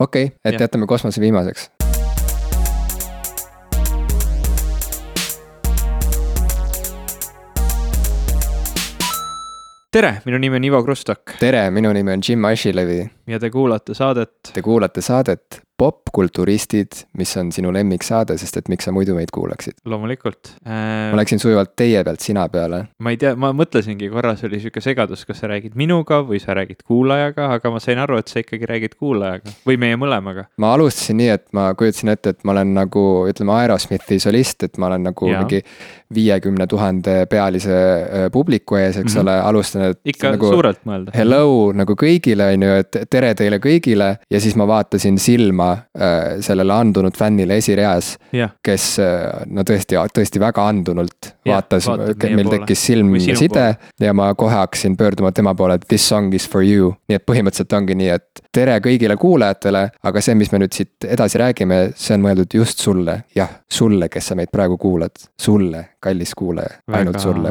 okei okay,, et Jah. jätame kosmose viimaseks. tere, minu nimi on Ivo Krustok tere, minu nimi on Jim Asilevi. ja te kuulate saadet Te kuulate saadet Popkulturistid, mis on sinu lemmiksaade, sest et miks sa muidu meid kuulaksid? loomulikult ma äh,. läksin sujuvalt teie pealt sina peale. ma ei tea, ma mõtlesingi korra, see oli sihuke segadus, kas sa räägid minuga või sa räägid kuulajaga, aga ma sain aru, et sa ikkagi räägid kuulajaga või meie mõlemaga. ma alustasin nii, et ma kujutasin ette, et ma olen nagu ütleme, Aerosmithi solist, et ma olen nagu Jaa. mingi viiekümne tuhande pealise äh, publiku ees, eks Mhm. ole, alustan, et ikka nagu suurelt mõelda. hello nagu kõigile, on ju, et tere teile kõigile ja siis ma vaatasin silma äh, sellele andunud fännile esireas, jah, kes äh, no tõesti, tõesti väga andunult Jah, vaatas, vaatab meie meil poole. tekkis silmside ja ma kohe hakkasin pöörduma tema poole, et this song is for you. nii et põhimõtteliselt ongi nii, et tere kõigile kuulajatele, aga see, mis me nüüd siit edasi räägime, see on mõeldud just sulle, jah, sulle, kes sa meid praegu kuulad, sulle, kallis kuulaja, ainult sulle,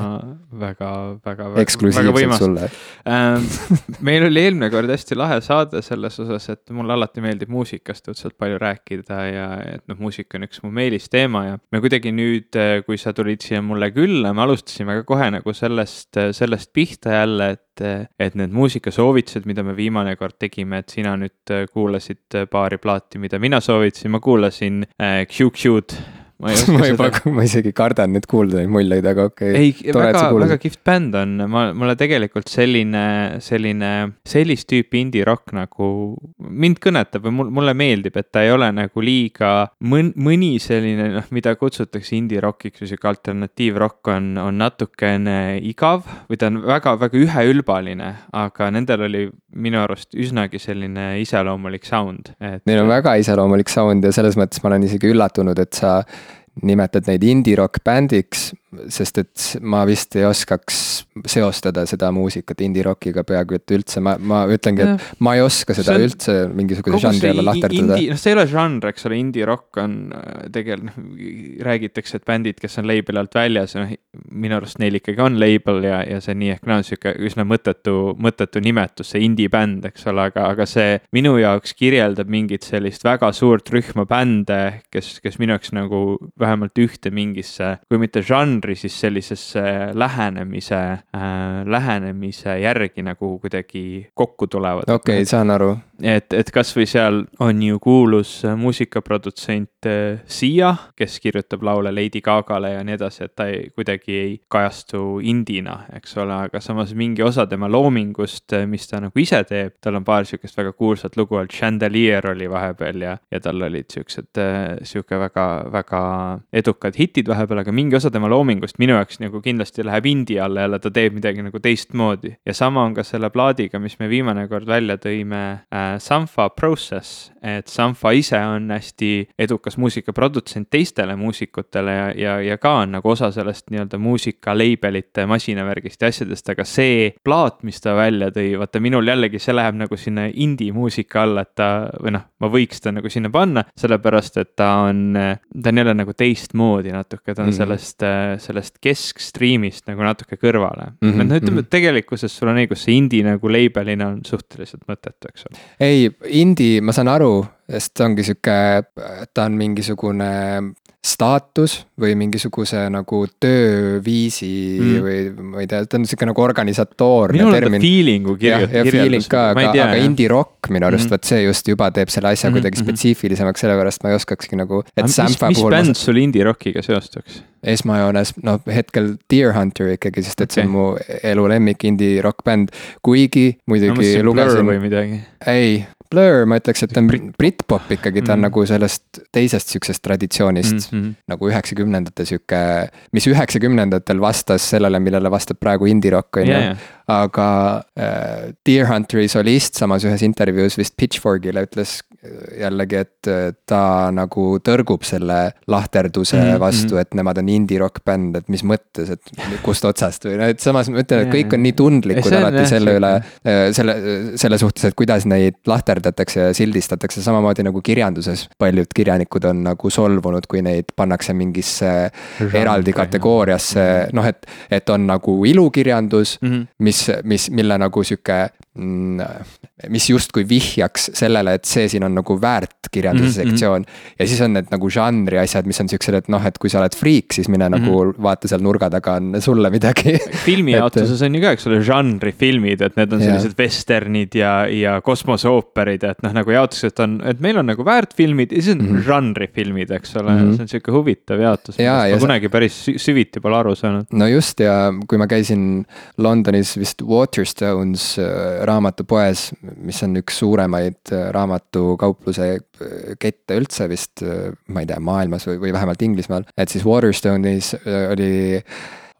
väga, väga, väga. eksklusiivselt sulle. Ähm, meil oli eelmine kord hästi lahe saade selles osas, et mulle alati meeldib muusikast õudselt palju rääkida ja et noh, muusika on üks mu meelisteema ja me kuidagi nüüd, kui sa tulid siia mulle külla, me alustasime ka kohe nagu sellest, sellest pihta jälle, et, et need muusikasoovitused, mida me viimane kord tegime, et sina nüüd kuulasid paari plaati, mida mina soovitasin, ma kuulasin äh, QQ-d. Ma ei ma oska juba seda, ma isegi kardan nüüd kuulda neid muljeid, aga okei okay.. ei, väga väga kihvt bänd on, ma, mulle tegelikult selline, selline, sellist tüüpi indie-rock nagu mind kõnetab või mul, mulle meeldib, et ta ei ole nagu liiga mõn-, mõni selline noh, mida kutsutakse indie-rockiks või sihuke alternatiivrock on, on natukene igav või ta on väga-väga üheülbaline, aga nendel oli minu arust üsnagi selline iseloomulik sound, et. Neil on väga iseloomulik sound ja selles mõttes ma olen isegi üllatunud, et sa nimetad neid indie-rock bändiks, sest et ma vist ei oskaks seostada seda muusikat indie-rockiga peaaegu et üldse, ma, ma ütlengi, et ma ei oska seda on- üldse mingisuguse žanri alla lahterdada. noh, see ei ole žanr, eks ole, indie-rock on äh, tegelikult noh, räägitakse, et bändid, kes on label'i alt väljas, noh minu arust neil ikkagi on label ja, ja see nii ehk naa on sihuke üsna mõttetu, mõttetu nimetus, see indie-bänd, eks ole, aga, aga see minu jaoks kirjeldab mingit sellist väga suurt rühma bände, kes, kes minu jaoks nagu vähemalt ühte mingisse, kui mitte žanri, siis sellisesse lähenemise äh,, lähenemise järgi nagu kuidagi kokku tulevad. okei okay,, saan aru. et, et kasvõi seal on ju kuulus äh, muusikaprodutsent äh, Sia, kes kirjutab laule Lady Gagale ja nii edasi, et ta ei, kuidagi ei kajastu indina, eks ole, aga samas mingi osa tema loomingust, mis ta nagu ise teeb, tal on paar sihukest väga kuulsat lugu olnud, Chandelier oli vahepeal ja, ja tal olid siuksed, sihuke väga, väga edukad hitid vahepeal, aga mingi osa tema loomingust minu jaoks nagu kindlasti läheb indie alla jälle, ta teeb midagi nagu teistmoodi. Ja sama on ka selle plaadiga, mis me viimane kord välja tõime äh,, Sanfa Process, et Sanfa ise on hästi edukas muusikaprodutsent teistele muusikutele ja, ja, ja ka on nagu osa sellest nii-öelda muusika label'ite masinavärgist ja asjadest, aga see plaat, mis ta välja tõi, vaata minul jällegi see läheb nagu sinna indie muusika alla, et ta või noh, ma võiks ta nagu sinna panna, sellepärast et ta on, ta on jälle nagu teistmoodi natuke, ta on mm -hmm. sellest, sellest keskstriimist nagu natuke kõrvale mm. -hmm. no ütleme mhm., tegelikkuses sul on õigus, see indie nagu label'ina on suhteliselt mõttetu, eks ole. Ei, indie, ma saan aru, sest ta ongi sihuke, ta on mingisugune staatus või mingisuguse nagu tööviisi mm. Mm. või ma ei tea, ta on sihuke nagu organisatoorne ta termin. feeling'u kirjut- ja feeling ka, aga, aga jah. indie rock minu arust Mhm. vot see just juba teeb selle asja Mhm, kuidagi mhm. spetsiifilisemaks, sellepärast ma ei oskakski nagu, et mis, Sampha mis puhul ma bänd sul indie rockiga seostuks? esmajoones, noh hetkel Deer Hunter ikkagi, sest et see on mu elu lemmik indie rock bänd, kuigi no muidugi Blur lugesin või midagi. ei, Blur, ma ütleks, et ta on Brit- Britpop ikkagi, ta on Mhm. nagu sellest teisest sihukesest traditsioonist mm. Mm -hmm. nagu üheksakümnendate sihuke, mis üheksakümnendatel vastas sellele, millele vastab praegu indie rock on ju ja, ja, aga äh, Deer Hunteri solist samas ühes intervjuus vist Pitchforkile ütles äh, jällegi, et äh, ta nagu tõrgub selle lahterduse mm Mhm, -hmm. vastu, mhm. et nemad on indie rock bänd, et mis mõttes, et kust otsast või noh, et samas ma ütlen, et kõik on nii tundlikud alati selle üle, selle, selle suhtes, et kuidas neid lahterdatakse ja sildistatakse, samamoodi nagu kirjanduses paljud kirjanikud on nagu solvunud, kui neid pannakse mingisse eraldi kategooriasse, noh et, et on nagu ilukirjandus mm. -hmm. mis, mis, mille nagu sihuke mis justkui vihjaks sellele, et see siin on nagu väärt kirjanduse mm -hmm. sektsioon. ja siis on need nagu žanri asjad, mis on siuksed, et noh, et kui sa oled friik, siis mine mm -hmm. nagu mhm. vaata seal nurga taga on sulle midagi filmijaotuses on ju ka, eks ole, žanrifilmid, et need on sellised vesternid ja, ja kosmoseooperid, et noh, nagu jaotus, et on, et meil on nagu väärtfilmid ja siis on mm -hmm. žanrifilmid, eks ole mm, -hmm. see on sihuke huvitav jaotus, millest ma kunagi päris süviti pole aru saanud. no just ja kui ma käisin Londonis vist Waterstones äh, raamatupoes, mis on üks suuremaid äh, raamatukaupluse äh, kette üldse vist, ma ei tea, maailmas või, või vähemalt Inglismaal, et siis Waterstone'is oli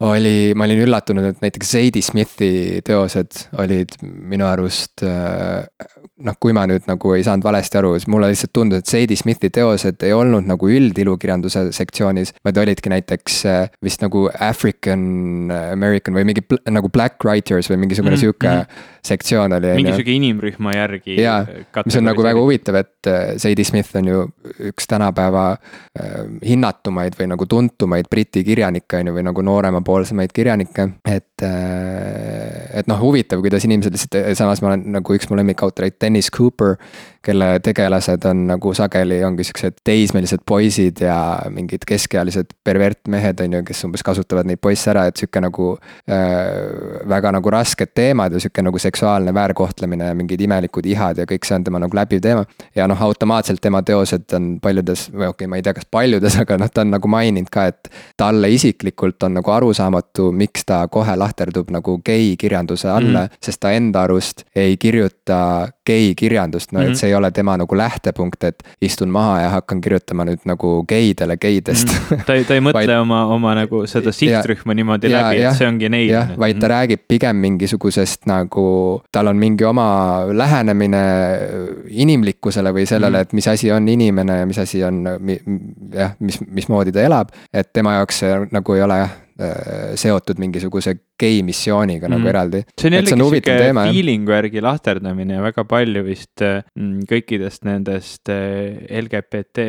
oli, ma olin üllatunud, et näiteks Zadie Smithi teosed olid minu arust noh, kui ma nüüd nagu ei saanud valesti aru, siis mulle lihtsalt tundus, et Zadie Smithi teosed ei olnud nagu üldilukirjanduse sektsioonis, vaid olidki näiteks vist nagu African American või mingi nagu Black Writers või mingisugune mm -hmm. sihuke mm sektsioon oli. mingi sihuke inimrühma järgi. jaa, mis on nagu väga huvitav, et Zadie Smith on ju üks tänapäeva hinnatumaid või nagu tuntumaid Briti kirjanikke on ju, või nagu noorema poolsemaid kirjanikke, et. Äh, et noh, huvitav, kuidas inimesed lihtsalt, samas ma olen nagu üks mu lemmikautoreid, Dennis Cooper. kelle tegelased on nagu sageli ongi siuksed teismelised poisid ja mingid keskealised pervertmehed on ju, kes umbes kasutavad neid poisse ära, et sihuke nagu äh,. väga nagu rasked teemad ja sihuke nagu seksuaalne väärkohtlemine ja mingid imelikud ihad ja kõik see on tema nagu läbiv teema. ja noh, automaatselt tema teosed on paljudes, või okei okay,, ma ei tea, kas paljudes, aga noh, ta on nagu maininud ka, et talle isiklikult on nagu arusaamatu, miks ta kohe lahterdub nagu geikirjanduse alla mm, -hmm. sest ta enda arust ei kirjuta geikirjandust, no mm -hmm. et mhm. see ei ole tema nagu lähtepunkt, et istun maha ja hakkan kirjutama nüüd nagu geidele geidest mm. -hmm. ta ei, ta ei mõtle vaid, oma, oma nagu seda sihtrühma ja, niimoodi ja, läbi, et see ongi neil. jah, vaid ta mm -hmm. räägib pigem mingisugusest nagu, tal on mingi oma lähenemine inimlikkusele või sellele mm, -hmm. et mis asi on inimene ja mis asi on jah, mis, mismoodi ta elab. et tema jaoks see nagu ei ole jah Äh, seotud mingisuguse gei missiooniga mm. nagu eraldi. see on jällegi sihuke feeling'u järgi lahterdamine ja väga palju vist mm, kõikidest nendest äh, LGBT,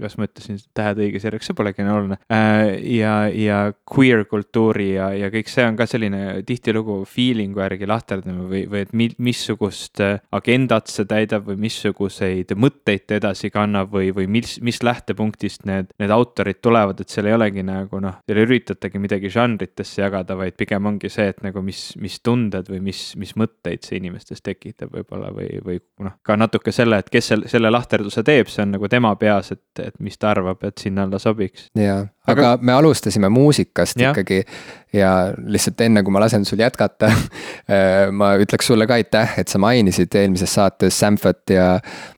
kas ma ütlesin tähed õiges järjeks, see polegi nii oluline. Äh, ja, ja queer kultuuri ja, ja kõik see on ka selline tihtilugu feeling'u järgi lahterdamine või, või et mi-, missugust agendat see täidab või missuguseid mõtteid ta edasi kannab või, või mis, mis lähtepunktist need, need autorid tulevad, et seal ei olegi nagu noh, seal ei üritata üritatagi midagi žanritesse jagada, vaid pigem ongi see, et nagu mis, mis tunded või mis, mis mõtteid see inimestes tekitab võib-olla või, või noh, ka natuke selle, et kes selle, selle lahterduse teeb, see on nagu tema peas, et, et mis ta arvab, et sinna alla sobiks. jaa, aga me alustasime muusikast ja. ikkagi ja lihtsalt enne, kui ma lasen sul jätkata äh, ma ütleks sulle ka aitäh, et sa mainisid eelmises saates Samfat ja,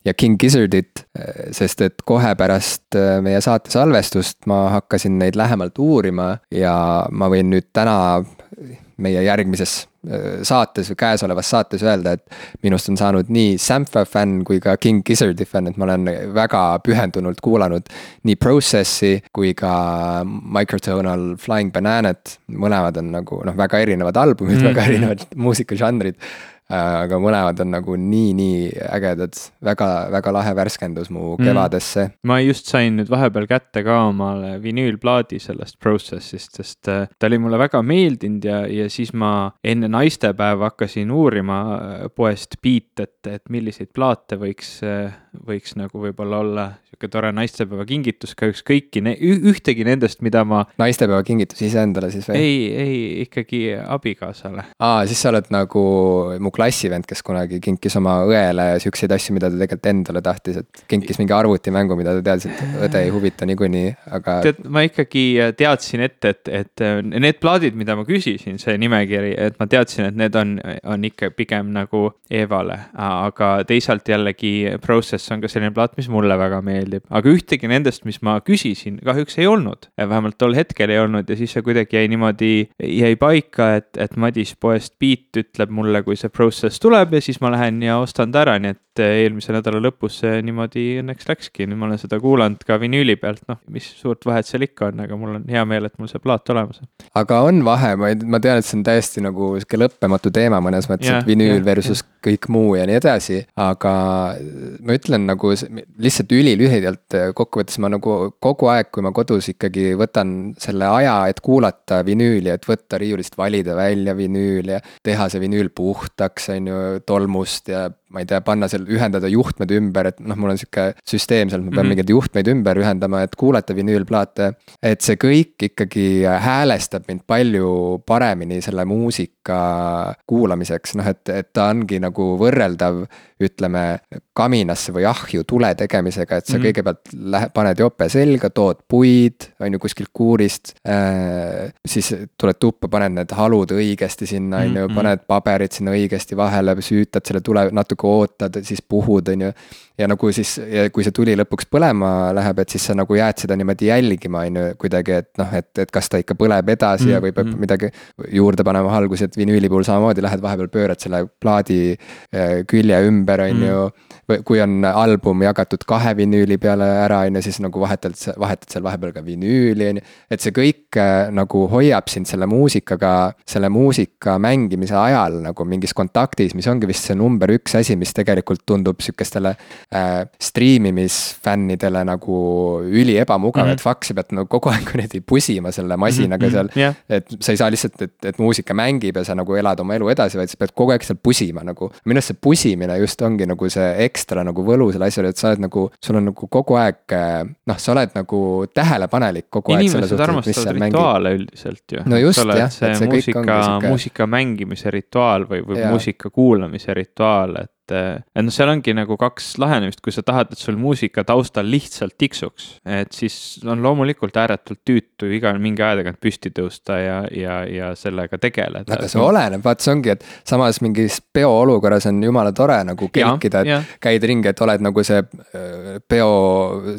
ja King Gizzardit. Äh, sest et kohe pärast äh, meie saate salvestust ma hakkasin neid lähemalt uurima ja ma võin nüüd täna meie järgmises saates või käesolevas saates öelda, et minust on saanud nii Sampha fänn kui ka King Gizzardi fänn, et ma olen väga pühendunult kuulanud nii Process'i kui ka Microtonal Flying Bananat. mõlemad on nagu noh, väga erinevad albumid mm, -hmm. väga erinevad muusikažanrid aga mõlemad on nagu nii, nii ägedad, väga, väga lahe värskendus mu mm. kevadesse mm.. ma just sain nüüd vahepeal kätte ka omale vinüülplaadi sellest Process'ist, sest äh, ta oli mulle väga meeldinud ja, ja siis ma enne naistepäeva hakkasin uurima äh, poest Beat, et, et milliseid plaate võiks, võiks nagu võib-olla olla sihuke tore naistepäeva kingitus, kahjuks kõiki ne-, ühtegi nendest, mida ma. naistepäeva kingitus iseendale siis või? ei, ei ikkagi abikaasale. aa, siis sa oled nagu mu klassivend, kes kunagi kinkis oma õele siukseid asju, mida ta tegelikult endale tahtis, et kinkis mingi arvutimängu, mida ta teadis, et õde ei huvita niikuinii, aga. tead, ma ikkagi teadsin ette, et, et need plaadid, mida ma küsisin, see nimekiri, et ma teadsin, et need on, on ikka pigem nagu Evale, aga teisalt jällegi Process on ka selline plaat, mis mulle väga meeldib. Aga ühtegi nendest, mis ma küsisin, kahjuks ei olnud. vähemalt tol hetkel ei olnud. Ja siis see kuidagi jäi niimoodi, jäi paika, et, et Madis poest Beat ütleb mulle, kui see process tuleb ja siis ma lähen ja ostan ta ära, nii et eelmise nädala lõpus see niimoodi õnneks läkski, nüüd ma olen seda kuulanud ka vinüüli pealt, noh, mis suurt vahet seal ikka on, aga mul on hea meel, et mul see plaat olemas on. aga on vahe, ma ei, ma tean, et see on täiesti nagu sihuke lõppematu teema mõnes mõttes, et vinüül yeah, versus yeah. kõik muu ja nii edasi, aga ma ütlen ütlen nagu lihtsalt ülilühidalt kokkuvõttes ma nagu kogu aeg, kui ma kodus ikkagi võtan selle aja, et kuulata vinüüli, et võtta riiulist, valida välja vinüül ja teha see vinüül puhtaks, on ju, tolmust ja ma ei tea, panna seal, ühendada juhtmed ümber, et noh, mul on sihuke süsteem seal, ma pean mm -hmm. mingeid juhtmeid ümber ühendama, et kuulata vinüülplaate. et see kõik ikkagi häälestab mind palju paremini selle muusika kuulamiseks, noh et, et ta ongi nagu võrreldav ütleme, kaminasse või ahju tule tegemisega, et sa mm -hmm. kõigepealt lähe-, paned jope selga, tood puid, on ju, kuskilt kuurist äh,. siis tuled tuppa, paned need halud õigesti sinna, on ju, mhm. paned paberid sinna õigesti vahele, süütad selle tule, natuke ootad, siis puhud, on ju ja nagu siis, kui see tuli lõpuks põlema läheb, et siis sa nagu jääd seda niimoodi jälgima, on ju, kuidagi, et noh, et, et kas ta ikka põleb edasi mm ja võib mm -hmm. midagi juurde panema alguses, et vinüüli puhul samamoodi lähed vahepeal pöörad selle plaadi äh, külje ümber, on ju mm. Kui on album jagatud kahe vinüüli peale ära, on ju, siis nagu vahetad, vahetad seal vahepeal ka vinüüli, on ju. et see kõik äh, nagu hoiab sind selle muusikaga, selle muusika mängimise ajal nagu mingis kontaktis, mis ongi vist see number üks asi, mis tegelikult tundub sihukestele äh, striimimisfännidele nagu üli ebamugav mm, -hmm. et fuck, sa pead nagu kogu aeg kuradi pusima selle masinaga mm -hmm. seal yeah.. et sa ei saa lihtsalt, et, et muusika mängib ja sa nagu elad oma elu edasi, vaid sa pead kogu aeg seal pusima nagu. minu arust see pusimine just ongi nagu see ekstra nagu võlu selle asjale, et sa oled nagu, sul on nagu kogu aeg noh, sa oled nagu tähelepanelik kogu aeg. inimesed armastavad rituaale üldiselt ju. no just jah, et see, see muusika, muusika mängimise rituaal või, või ja. muusika kuulamise rituaal, et et, et noh, seal ongi nagu kaks lahenemist, kui sa tahad, et sul muusika taustal lihtsalt tiksuks, et siis on loomulikult ääretult tüütu igal mingi aja tagant püsti tõusta ja, ja, ja sellega tegeleda. aga see oleneb, vaat see ongi, et samas mingis peoolukorras on jumala tore nagu kelkida, et ja. käid ringi, et oled nagu see äh, peo,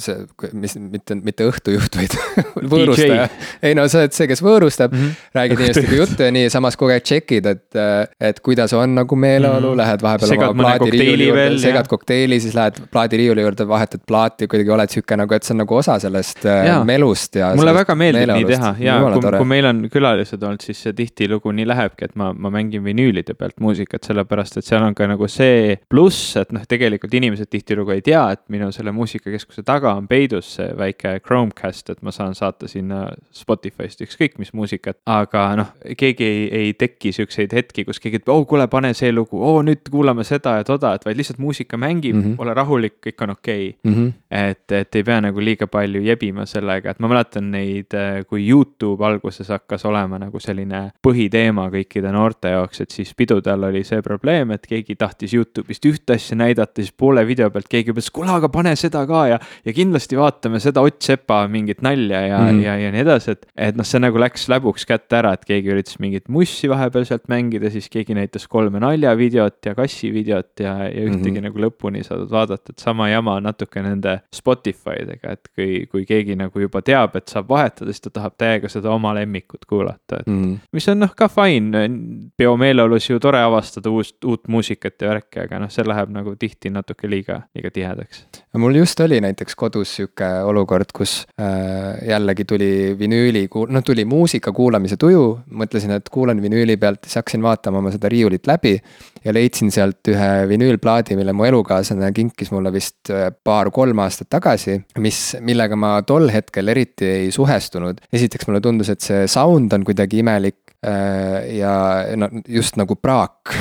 see, mis, mitte, mitte õhtujuht, vaid võõrustaja. ei no sa oled see, kes võõrustab mm, -hmm. räägid inimestega juttu ja nii, samas kogu aeg check'id, et, äh, et kuidas on nagu meeleolu mm, -hmm. lähed vahepeal Segad plaadiriiuli juurde, segad kokteili, siis lähed plaadiriiuli juurde, vahetad plaati, kuidagi oled sihuke nagu, et see on nagu osa sellest äh, ja. melust ja. mulle väga meeldib nii teha. Ja kui, kui meil on külalised olnud, siis see tihtilugu nii lähebki, et ma, ma mängin vinüülide pealt muusikat, sellepärast et seal on ka nagu see pluss, et noh, tegelikult inimesed tihtilugu ei tea, et minu selle muusikakeskuse taga on peidus see väike Chromecast, et ma saan saata sinna Spotify'st ükskõik mis muusikat, aga noh, keegi ei, ei teki siukseid hetki, kus keegi ütleb, oh kuule, pane see lugu, oo nüüd kuulame seda ja toda, et vaid lihtsalt muusika mängib mm, -hmm. ole rahulik, kõik on okei okay. mm. -hmm. et, et ei pea nagu liiga palju jebima sellega, et ma mäletan neid, äh, kui Youtube alguses hakkas olema nagu selline põhiteema kõikide noorte jaoks, et siis pidudel oli see probleem, et keegi tahtis Youtube'ist ühte asja näidata, siis poole video pealt keegi ütles, kuule, aga pane seda ka ja, ja kindlasti vaatame seda Ott Sepa mingit nalja ja mm, -hmm. ja, ja nii edasi, et, et noh, see nagu läks läbuks kätte ära, et keegi üritas mingit mussi vahepeal sealt mängida, siis keegi näitas kolme naljavideot ja kassivideot ja, ja ühtegi mm -hmm. nagu lõpuni saadud vaadata, et sama jama natuke nende Spotify dega, et kui, kui keegi nagu juba teab, et saab vahetada, siis ta tahab täiega seda oma lemmikut kuulata, et mm. -hmm. mis on noh ka fine, peomeeleolus ju tore avastada uust, uut muusikat ja värki, aga noh, see läheb nagu tihti natuke liiga, liiga tihedaks. mul just oli näiteks kodus sihuke olukord, kus äh, jällegi tuli vinüüli, noh tuli muusika kuulamise tuju, mõtlesin, et kuulan vinüüli pealt, siis hakkasin vaatama oma seda riiulit läbi ja leidsin sealt ühe vinüülplaadi, mille mu elukaaslane kinkis mulle vist äh, paar-kolm aastat tagasi, mis, millega ma tol hetkel eriti ei suhestunud. esiteks mulle tundus, et see sound on kuidagi imelik äh, ja no just nagu praak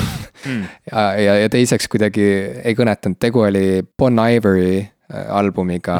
mm. ja, ja, ja teiseks kuidagi ei kõnetanud, tegu oli Bon Ivory äh, albumiga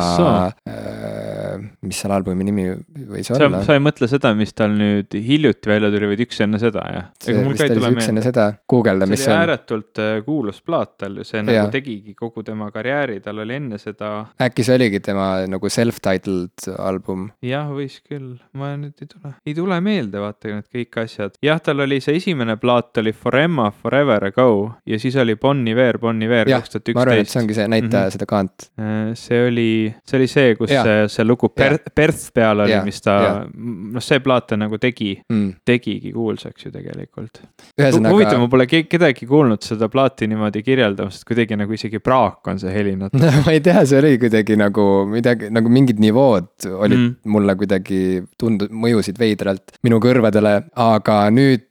mis selle albumi nimi võis sa, olla. sa ei mõtle seda, mis tal nüüd hiljuti välja tuli, vaid üks enne seda, jah? see vist oli see üks enne seda, guugelda, mis see on. ääretult äh, kuulus plaat tal, see nagu ja. tegigi kogu tema karjääri, tal oli enne seda. äkki see oligi tema nagu self-titled album? jah, võis küll, ma nüüd ei tule, ei tule meelde, vaata need kõik asjad. jah, tal oli see esimene plaat oli Forever, Forever Ago ja siis oli Bon Iver, Bon Iver kaks tuhat üksteist. ma arvan, et see ongi see, näita mm -hmm. seda kaant. Äh, see oli, see oli see, kus ja. see, see lugu Per-, Perth peal oli, mis ta, noh, see plaat ta nagu tegi mm., tegigi kuulsaks ju tegelikult. huvitav, ma pole kedagi kuulnud seda plaati niimoodi kirjeldamas, et kuidagi nagu isegi praak on see heli natuke no ma ei tea, see oli kuidagi nagu midagi, nagu mingid nivood olid mm. mulle kuidagi tundu-, mõjusid veidralt minu kõrvadele, aga nüüd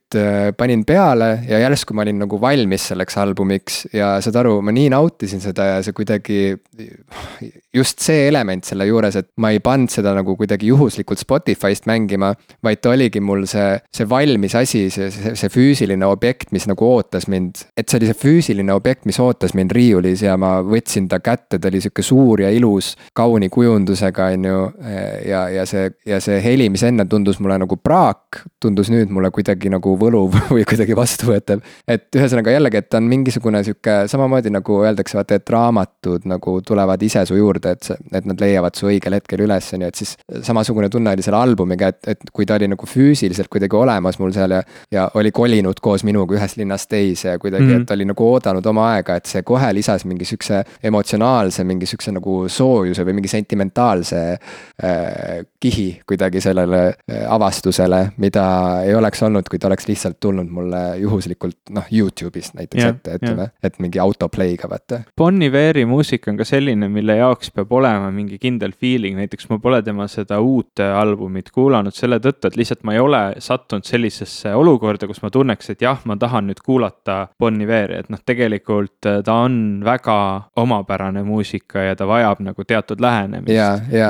panin peale ja järsku ma olin nagu valmis selleks albumiks ja saad aru, ma nii nautisin seda ja see kuidagi. just see element selle juures, et ma ei pannud seda nagu kuidagi juhuslikult Spotify'st mängima, vaid ta oligi mul see, see valmis asi, see, see, see füüsiline objekt, mis nagu ootas mind. et see oli see füüsiline objekt, mis ootas mind riiulis ja ma võtsin ta kätte, ta oli sihuke suur ja ilus, kauni kujundusega, on ju. ja, ja see, ja see heli, mis enne tundus mulle nagu praak, tundus nüüd mulle kuidagi nagu võluv või kuidagi vastuvõetav. et ühesõnaga jällegi, et ta on mingisugune sihuke, samamoodi nagu öeldakse, vaata, et raamatud nagu tulevad ise su juurde, et see, et nad leiavad su õigel hetkel üles, on ju, et siis. samasugune tunne oli selle albumiga, et, et kui ta oli nagu füüsiliselt kuidagi olemas mul seal ja, ja oli kolinud koos minuga ühest linnast teise ja kuidagi mm, -hmm. et ta oli nagu oodanud oma aega, et see kohe lisas mingi sihukese emotsionaalse, mingi sihukese nagu soojuse või mingi sentimentaalse äh, kihi kuidagi sellele äh, avastusele, mida ei oleks olnud, kui ta oleks lihtsalt tulnud mulle juhuslikult noh, Youtube'ist näiteks ja, ette, ütleme, et mingi autoplay'ga vaata. Bon Iveri muusika on ka selline, mille jaoks peab olema mingi kindel feeling, näiteks ma pole tema seda uut albumit kuulanud selle tõttu, et lihtsalt ma ei ole sattunud sellisesse olukorda, kus ma tunneks, et jah, ma tahan nüüd kuulata Bon Iveri, et noh, tegelikult äh, ta on väga omapärane muusika ja ta vajab nagu teatud lähenemist.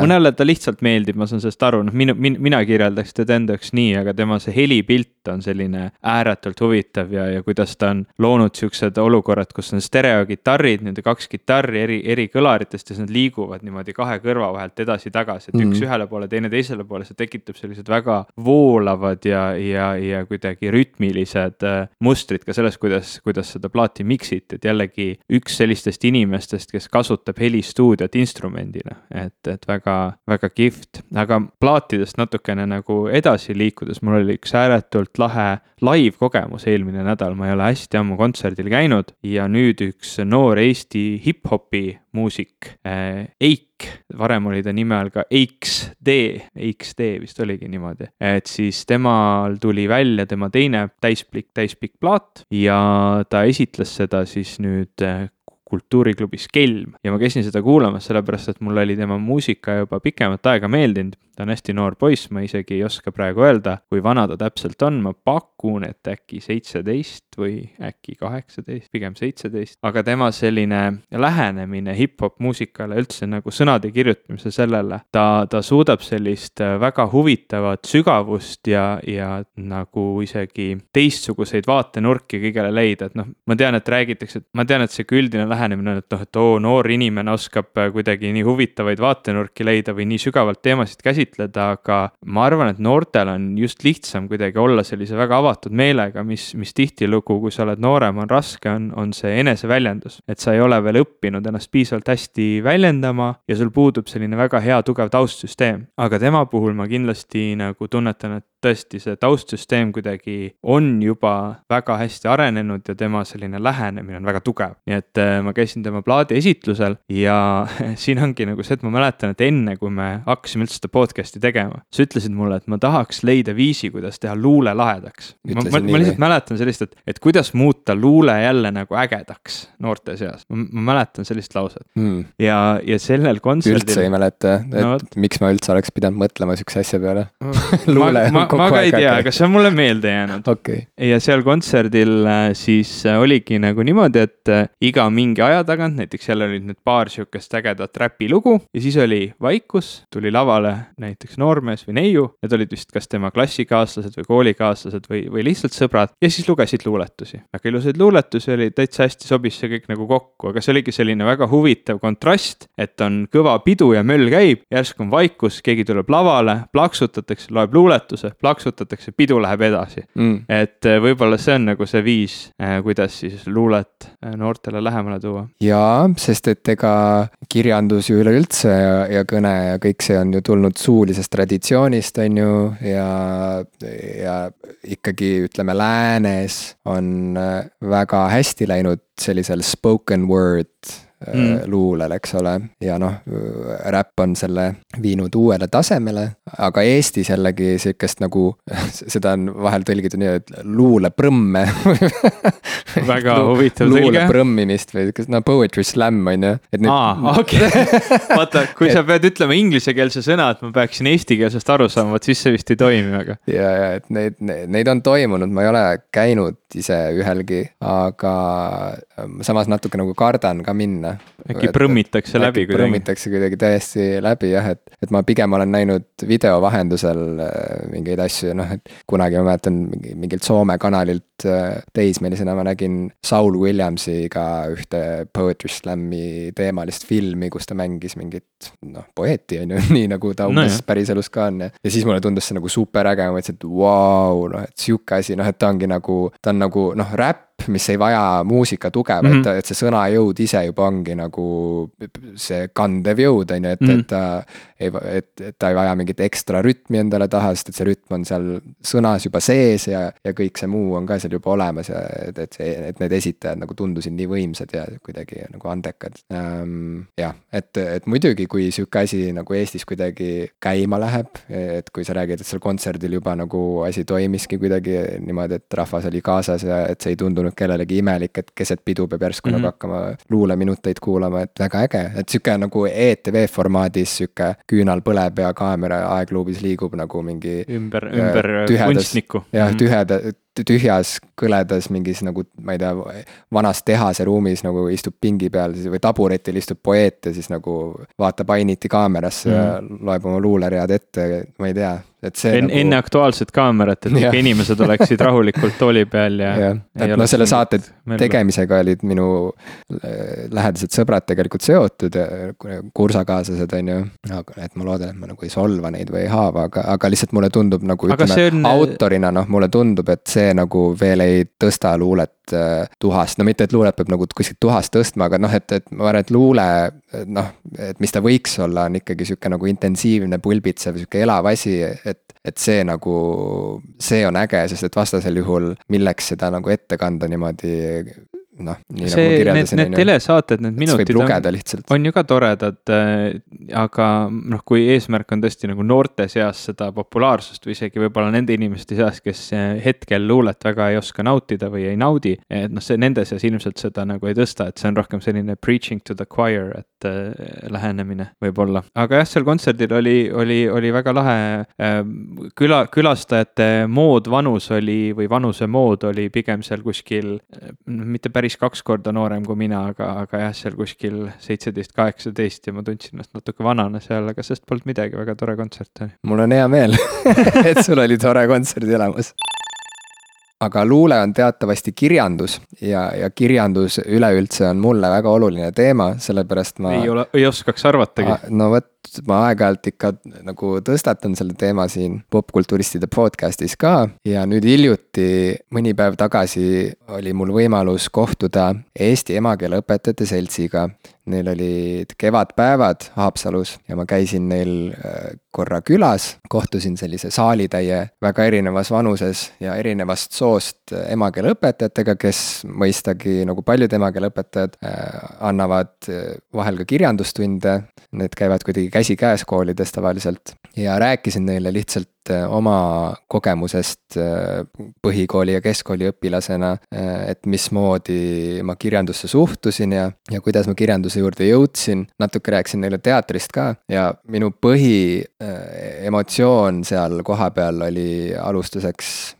Mõnele ta lihtsalt meeldib, ma saan sellest aru, noh, minu, mina kirjeldaks teda enda jaoks nii, aga tema see helipilt on selline ääretult huvitav ja, ja kuidas ta on loonud siuksed olukorrad, kus on stereokitarrid, nende kaks kitarri eri, eri kõlaritest ja siis nad liiguvad niimoodi kahe kõrva vahelt edasi-tagasi, et mm -hmm. üks ühele poole, teine teisele poole, see tekitab sellised väga voolavad ja, ja, ja kuidagi rütmilised äh, mustrid ka selles, kuidas, kuidas seda plaati mix iti, et jällegi üks sellistest inimestest, kes kasutab helistuudiot instrumendina, et, et väga, väga kihvt, aga plaatidest natukene nagu edasi liikudes, mul oli üks ääretult lahe live kogemus eelmine nädal, ma ei ole hästi ammu kontserdil käinud ja nüüd üks noor Eesti hip-hopi muusik äh,, Eik, varem oli ta nime all ka EiksD, EiksD vist oligi niimoodi, et siis temal tuli välja tema teine täispikk, täispikk plaat ja ta esitles seda siis nüüd äh, kultuuriklubis Kelm. Ja ma käisin seda kuulamas, sellepärast et mulle oli tema muusika juba pikemat aega meeldinud ta on hästi noor poiss, ma isegi ei oska praegu öelda, kui vana ta täpselt on, ma pakun, et äkki seitseteist või äkki kaheksateist, pigem seitseteist. aga tema selline lähenemine hip-hop muusikale üldse nagu sõnade kirjutamise sellele, ta, ta suudab sellist väga huvitavat sügavust ja, ja nagu isegi teistsuguseid vaatenurki kõigele leida, et noh, ma tean, et räägitakse, et ma tean, et sihuke üldine lähenemine on, et noh, et oo, noor inimene oskab kuidagi nii huvitavaid vaatenurki leida või nii sügavalt teemasid käsitleda käsitleda, aga ma arvan, et noortel on just lihtsam kuidagi olla sellise väga avatud meelega, mis, mis tihtilugu, kui sa oled noorem, on raske, on, on see eneseväljendus. et sa ei ole veel õppinud ennast piisavalt hästi väljendama ja sul puudub selline väga hea tugev taustsüsteem. aga tema puhul ma kindlasti nagu tunnetan, et tõesti see taustsüsteem kuidagi on juba väga hästi arenenud ja tema selline lähenemine on väga tugev. nii et äh, ma käisin tema plaadi esitlusel ja siin ongi nagu see, et ma mäletan, et enne kui me hakkasime üldse seda podcast'i tegema, sa ütlesid mulle, et ma tahaks leida viisi, kuidas teha luule lahedaks. ma, ma, ma lihtsalt mäletan sellist, et, et kuidas muuta luule jälle nagu ägedaks noorte seas. ma mäletan sellist lauset hmm. ja, ja sellel kontserdil. üldse ei mäleta, et no, miks ma üldse oleks pidanud mõtlema sihukese asja peale luule ma, ma ka ei tea, aga see on mulle meelde jäänud. Okay.. ja seal kontserdil äh, siis äh, oligi nagu niimoodi, et äh, iga mingi aja tagant, näiteks jälle olid need paar sihukest ägedat räpilugu ja siis oli vaikus, tuli lavale näiteks noormees või neiu. Need olid vist kas tema klassikaaslased või koolikaaslased või, või lihtsalt sõbrad. Ja siis lugesid luuletusi. väga ilusaid luuletusi oli, täitsa hästi sobis see kõik nagu kokku, aga see oligi selline väga huvitav kontrast, et on kõva pidu ja möll käib, järsku on vaikus, keegi tuleb lavale, plaksutatakse, loeb luuletuse, plaksutatakse, pidu läheb edasi mm.. et äh, võib-olla see on nagu see viis, äh, kuidas siis luulet äh, noortele lähemale tuua. jaa, sest et ega kirjandus ju üleüldse ja, ja kõne ja kõik see on ju tulnud suulisest traditsioonist, on ju, ja, ja ikkagi ütleme, läänes on väga hästi läinud sellisel spoken word mm. luulel, eks ole. ja noh, räpp on selle viinud uuele tasemele, aga Eestis jällegi sihukest nagu, seda on vahel tõlgitud nii, et luuleprõmme väga huvitav tõlge. luuleprõmmimist või sihukest, no poetry slam on ju. aa, okei, vaata, kui et, sa pead ütlema inglisekeelse sõna, et ma peaksin eestikeelsest aru saama, vot siis see vist ei toimi väga. ja, ja et neid, neid on toimunud, ma ei ole käinud ise ühelgi, aga ähm, samas natuke nagu kardan ka minna. Äkki prõmmitakse läbi kuidagi? prõmmitakse kuidagi täiesti läbi jah, et, et ma pigem olen näinud video vahendusel äh, mingeid asju, noh, et kunagi ma mäletan mingilt Soome kanalilt äh, teismelisena ma nägin Saul Williamsiga ühte poetry slam'i teemalist filmi, kus ta mängis mingit noh, poeeti on ju, nii nagu ta umbes no, päriselus ka on ja. ja siis mulle tundus see nagu super äge, ma mõtlesin, et vau wow,, noh, et sihuke asi, noh, et ta ongi nagu, ta on nagu noh, räpp mis ei vaja muusika tuge mm, -hmm. vaid mhm. ta, et see sõnajõud ise juba ongi nagu see kandev jõud, on ju, et mm, -hmm. et ta ei, et, et ta ei vaja mingit ekstra rütmi endale taha, sest et see rütm on seal sõnas juba sees ja, ja kõik see muu on ka seal juba olemas ja et, et see, et need esitajad nagu tundusid nii võimsad ja kuidagi nagu andekad ähm,. jah, et, et muidugi, kui sihuke asi nagu Eestis kuidagi käima läheb, et kui sa räägid, et seal kontserdil juba nagu asi toimiski kuidagi niimoodi, et rahvas oli kaasas ja et see ei tundunud tundunud kellelegi imelik, et keset pidu peab järsku mm -hmm. nagu mhm. hakkama luuleminuteid kuulama, et väga äge, et sihuke nagu ETV formaadis sihuke küünal põleb ja kaamera aegluubis liigub nagu mingi. ümber, ümber tühedas, kunstnikku. jah -hmm., tüheda, tühjas kõledas mingis nagu, ma ei tea, vanas tehase ruumis nagu istub pingi peal või taburetil istub poeet ja siis nagu vaatab ainiti kaamerasse mm. ja loeb oma luuleread ette, ma ei tea et see en, nagu... enne Aktuaalset kaamerat, et ikka inimesed oleksid rahulikult tooli peal ja. jah, et no selle saate tegemisega olid minu äh, lähedased sõbrad tegelikult seotud, kursakaaslased on ju. aga et ma loodan, et ma nagu ei solva neid või ei haava, aga, aga lihtsalt mulle tundub nagu ütleme on... autorina noh, mulle tundub, et see nagu veel ei tõsta luulet äh, tuhast, no mitte, et luulet peab nagu kuskilt tuhast tõstma, aga noh, et, et ma arvan, et luule noh, et mis ta võiks olla, on ikkagi sihuke nagu intensiivne, pulbitsev, sihuke elav asi, et et see nagu, see on äge, sest et vastasel juhul milleks seda nagu ette kanda niimoodi noh, nii see, nagu kirjeldasin. Need, need telesaated, need minutid on, on ju ka toredad äh,, aga noh, kui eesmärk on tõesti nagu noorte seas seda populaarsust või isegi võib-olla nende inimeste seas, kes äh, hetkel luulet väga ei oska nautida või ei naudi, et noh, see nende seas ilmselt seda nagu ei tõsta, et see on rohkem selline preaching to the choir, et äh, lähenemine võib-olla. aga jah, seal kontserdil oli, oli, oli väga lahe äh, küla, külastajate mood, vanus oli või vanuse mood oli pigem seal kuskil, äh, mitte päris kaks korda noorem kui mina, aga, aga jah, seal kuskil seitseteist, kaheksateist ja ma tundsin ennast natuke vanana seal, aga sellest polnud midagi, väga tore kontsert oli. mul on hea meel et sul oli tore kontserdielamus aga luule on teatavasti kirjandus ja, ja kirjandus üleüldse on mulle väga oluline teema, sellepärast ma. ei ole, ei oskaks arvatagi. no vot, ma aeg-ajalt ikka nagu tõstatan selle teema siin popkulturistide podcast'is ka. Ja nüüd hiljuti, mõni päev tagasi oli mul võimalus kohtuda Eesti emakeele õpetajate seltsiga. Neil olid kevadpäevad Haapsalus ja ma käisin neil äh, korra külas, kohtusin sellise saalitäie väga erinevas vanuses ja erinevast soost emakeeleõpetajatega, kes mõistagi nagu paljud emakeeleõpetajad äh, annavad äh, vahel ka kirjandustunde. Need käivad kuidagi käsikäes koolides tavaliselt ja rääkisin neile lihtsalt Äh, oma kogemusest äh, põhikooli ja keskkooli õpilasena, äh, et mismoodi ma kirjandusse suhtusin ja, ja kuidas ma kirjanduse juurde jõudsin. natuke rääkisin neile teatrist ka ja minu põhiemotsioon seal kohapeal oli alustuseks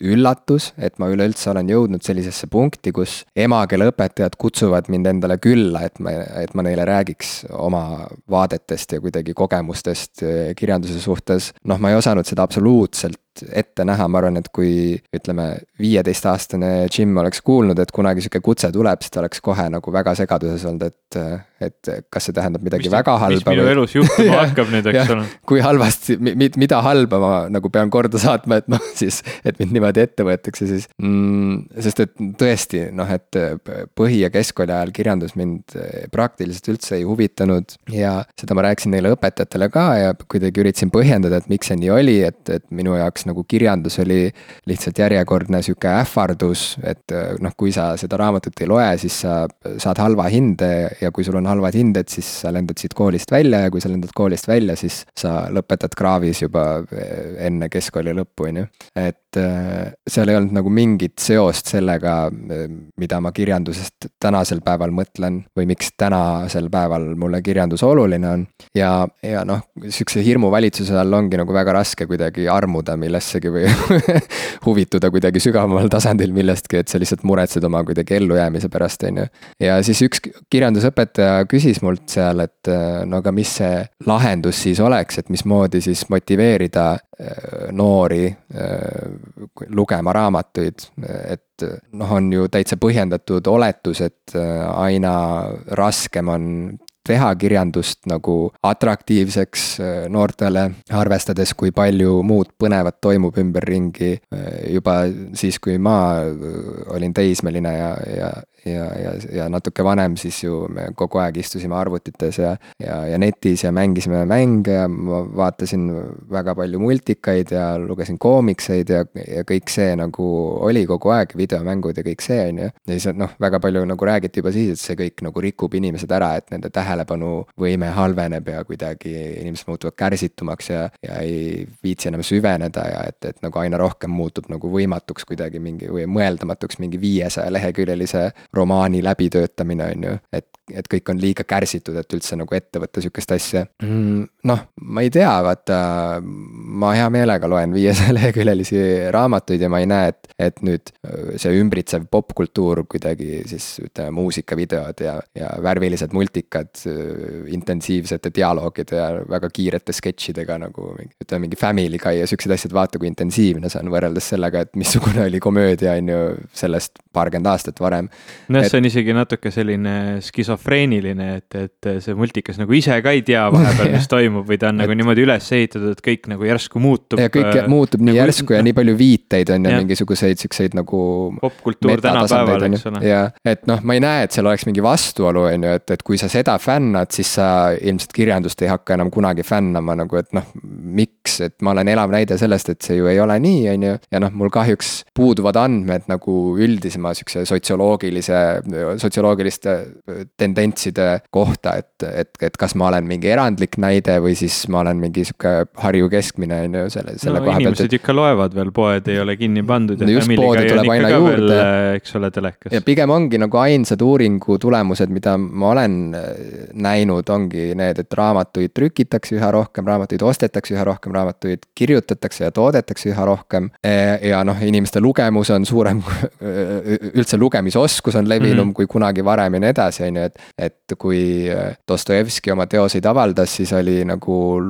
üllatus, et ma üleüldse olen jõudnud sellisesse punkti, kus emakeeleõpetajad kutsuvad mind endale külla, et ma, et ma neile räägiks oma vaadetest ja kuidagi kogemustest kirjanduse suhtes. noh, ma ei osanud seda absoluutselt ette näha, ma arvan, et kui ütleme, viieteistaastane Jim oleks kuulnud, et kunagi sihuke kutse tuleb, siis ta oleks kohe nagu väga segaduses olnud, et, et kas see tähendab midagi mis, väga halba. mis minu või... elus juhtuma hakkab nüüd, eks ole. kui halvasti, mida halba ma nagu pean korda saatma, et noh, siis, et mind niimoodi ette võetakse, siis mm,. sest et tõesti noh, et põhi- ja keskkooli ajal kirjandus mind praktiliselt üldse ei huvitanud ja seda ma rääkisin neile õpetajatele ka ja kuidagi üritasin põhjendada, et miks see nii oli, et, et minu jaoks jaoks nagu kirjandus oli lihtsalt järjekordne sihuke ähvardus, et noh, kui sa seda raamatut ei loe, siis sa saad halva hinde ja kui sul on halvad hinded, siis sa lendad siit koolist välja ja kui sa lendad koolist välja, siis sa lõpetad kraavis juba enne keskkooli lõppu, on ju. et seal ei olnud nagu mingit seost sellega, mida ma kirjandusest tänasel päeval mõtlen või miks tänasel päeval mulle kirjandus oluline on. ja, ja noh, sihukese hirmuvalitsuse all ongi nagu väga raske kuidagi armuda millessegi või huvituda kuidagi sügavamal tasandil millestki, et sa lihtsalt muretsed oma kuidagi ellujäämise pärast, on ju. ja siis üks kirjandusõpetaja küsis mult seal, et no aga mis see lahendus siis oleks, et mismoodi siis motiveerida äh, noori äh, lugema raamatuid, et noh, on ju täitsa põhjendatud oletus, et äh, aina raskem on teha kirjandust nagu atraktiivseks äh, noortele, arvestades, kui palju muud põnevat toimub ümberringi. Äh, juba siis, kui ma äh, olin teismeline ja, ja, ja, ja, ja natuke vanem, siis ju me kogu aeg istusime arvutites ja, ja, ja netis ja mängisime mänge ja ma vaatasin väga palju multikaid ja lugesin koomikseid ja, ja kõik see nagu oli kogu aeg, videomängud ja kõik see, on ju. ja siis noh, väga palju nagu räägiti juba siis, et see kõik nagu rikub inimesed ära, et nende tähelepanuvõime halveneb ja kuidagi inimesed muutuvad kärsitumaks ja, ja ei viitsi enam süveneda ja et, et nagu aina rohkem muutub nagu võimatuks kuidagi mingi või mõeldamatuks mingi viiesaja leheküljelise romaani läbitöötamine, on ju, et, et kõik on liiga kärsitud, et üldse nagu ette võtta sihukest asja mm,. noh, ma ei tea, vaata, ma hea meelega loen viiesaja leheküljelisi raamatuid ja ma ei näe, et, et nüüd äh, see ümbritsev popkultuur kuidagi siis ütleme, muusikavideod ja, ja värvilised multikad intensiivsete dialoogide ja väga kiirete sketšidega nagu ütleme, mingi Family Guy ja siuksed asjad, vaata kui intensiivne see on võrreldes sellega, et missugune oli komöödia, on ju, sellest paarkümmend aastat varem nojah, see on isegi natuke selline skisofreeniline, et, et see multikas nagu ise ka ei tea vahepeal, mis toimub või ta on et... nagu niimoodi üles ehitatud, et kõik nagu järsku muutub. ja kõik äh, muutub nii nagu... järsku ja nii palju viiteid on ja mingisuguseid siukseid nagu. popkultuur tänapäeval, eks ole. ja, et noh, ma ei näe, et seal oleks mingi vastuolu, on ju, et, et kui sa seda fännad, siis sa ilmselt kirjandust ei hakka enam kunagi fännama nagu, et noh, miks, et ma olen elav näide sellest, et see ju ei ole nii, on ju. ja noh, mul kahjuks puuduvad andmed nagu üldisema sihukese sotsioloogilise sotsioloogiliste tendentside kohta, et, et, et kas ma olen mingi erandlik näide või siis ma olen mingi sihuke Harju keskmine, on ju, selle, selle no, koha pealt. inimesed et... ikka loevad veel, poed ei ole kinni pandud ja no just poode tuleb aina juurde. Äh, eks ole, telekas. ja pigem ongi nagu ainsad uuringu tulemused, mida ma olen äh, näinud, ongi need, et raamatuid trükitakse üha rohkem, raamatuid ostetakse üha rohkem, raamatuid kirjutatakse ja toodetakse üha rohkem. ja noh, inimeste lugemus on suurem, üldse lugemisoskus on levinum mm -hmm. kui kunagi varem ja nii edasi, on ju, et. et kui äh, Dostojevski oma teoseid avaldas, siis oli nagu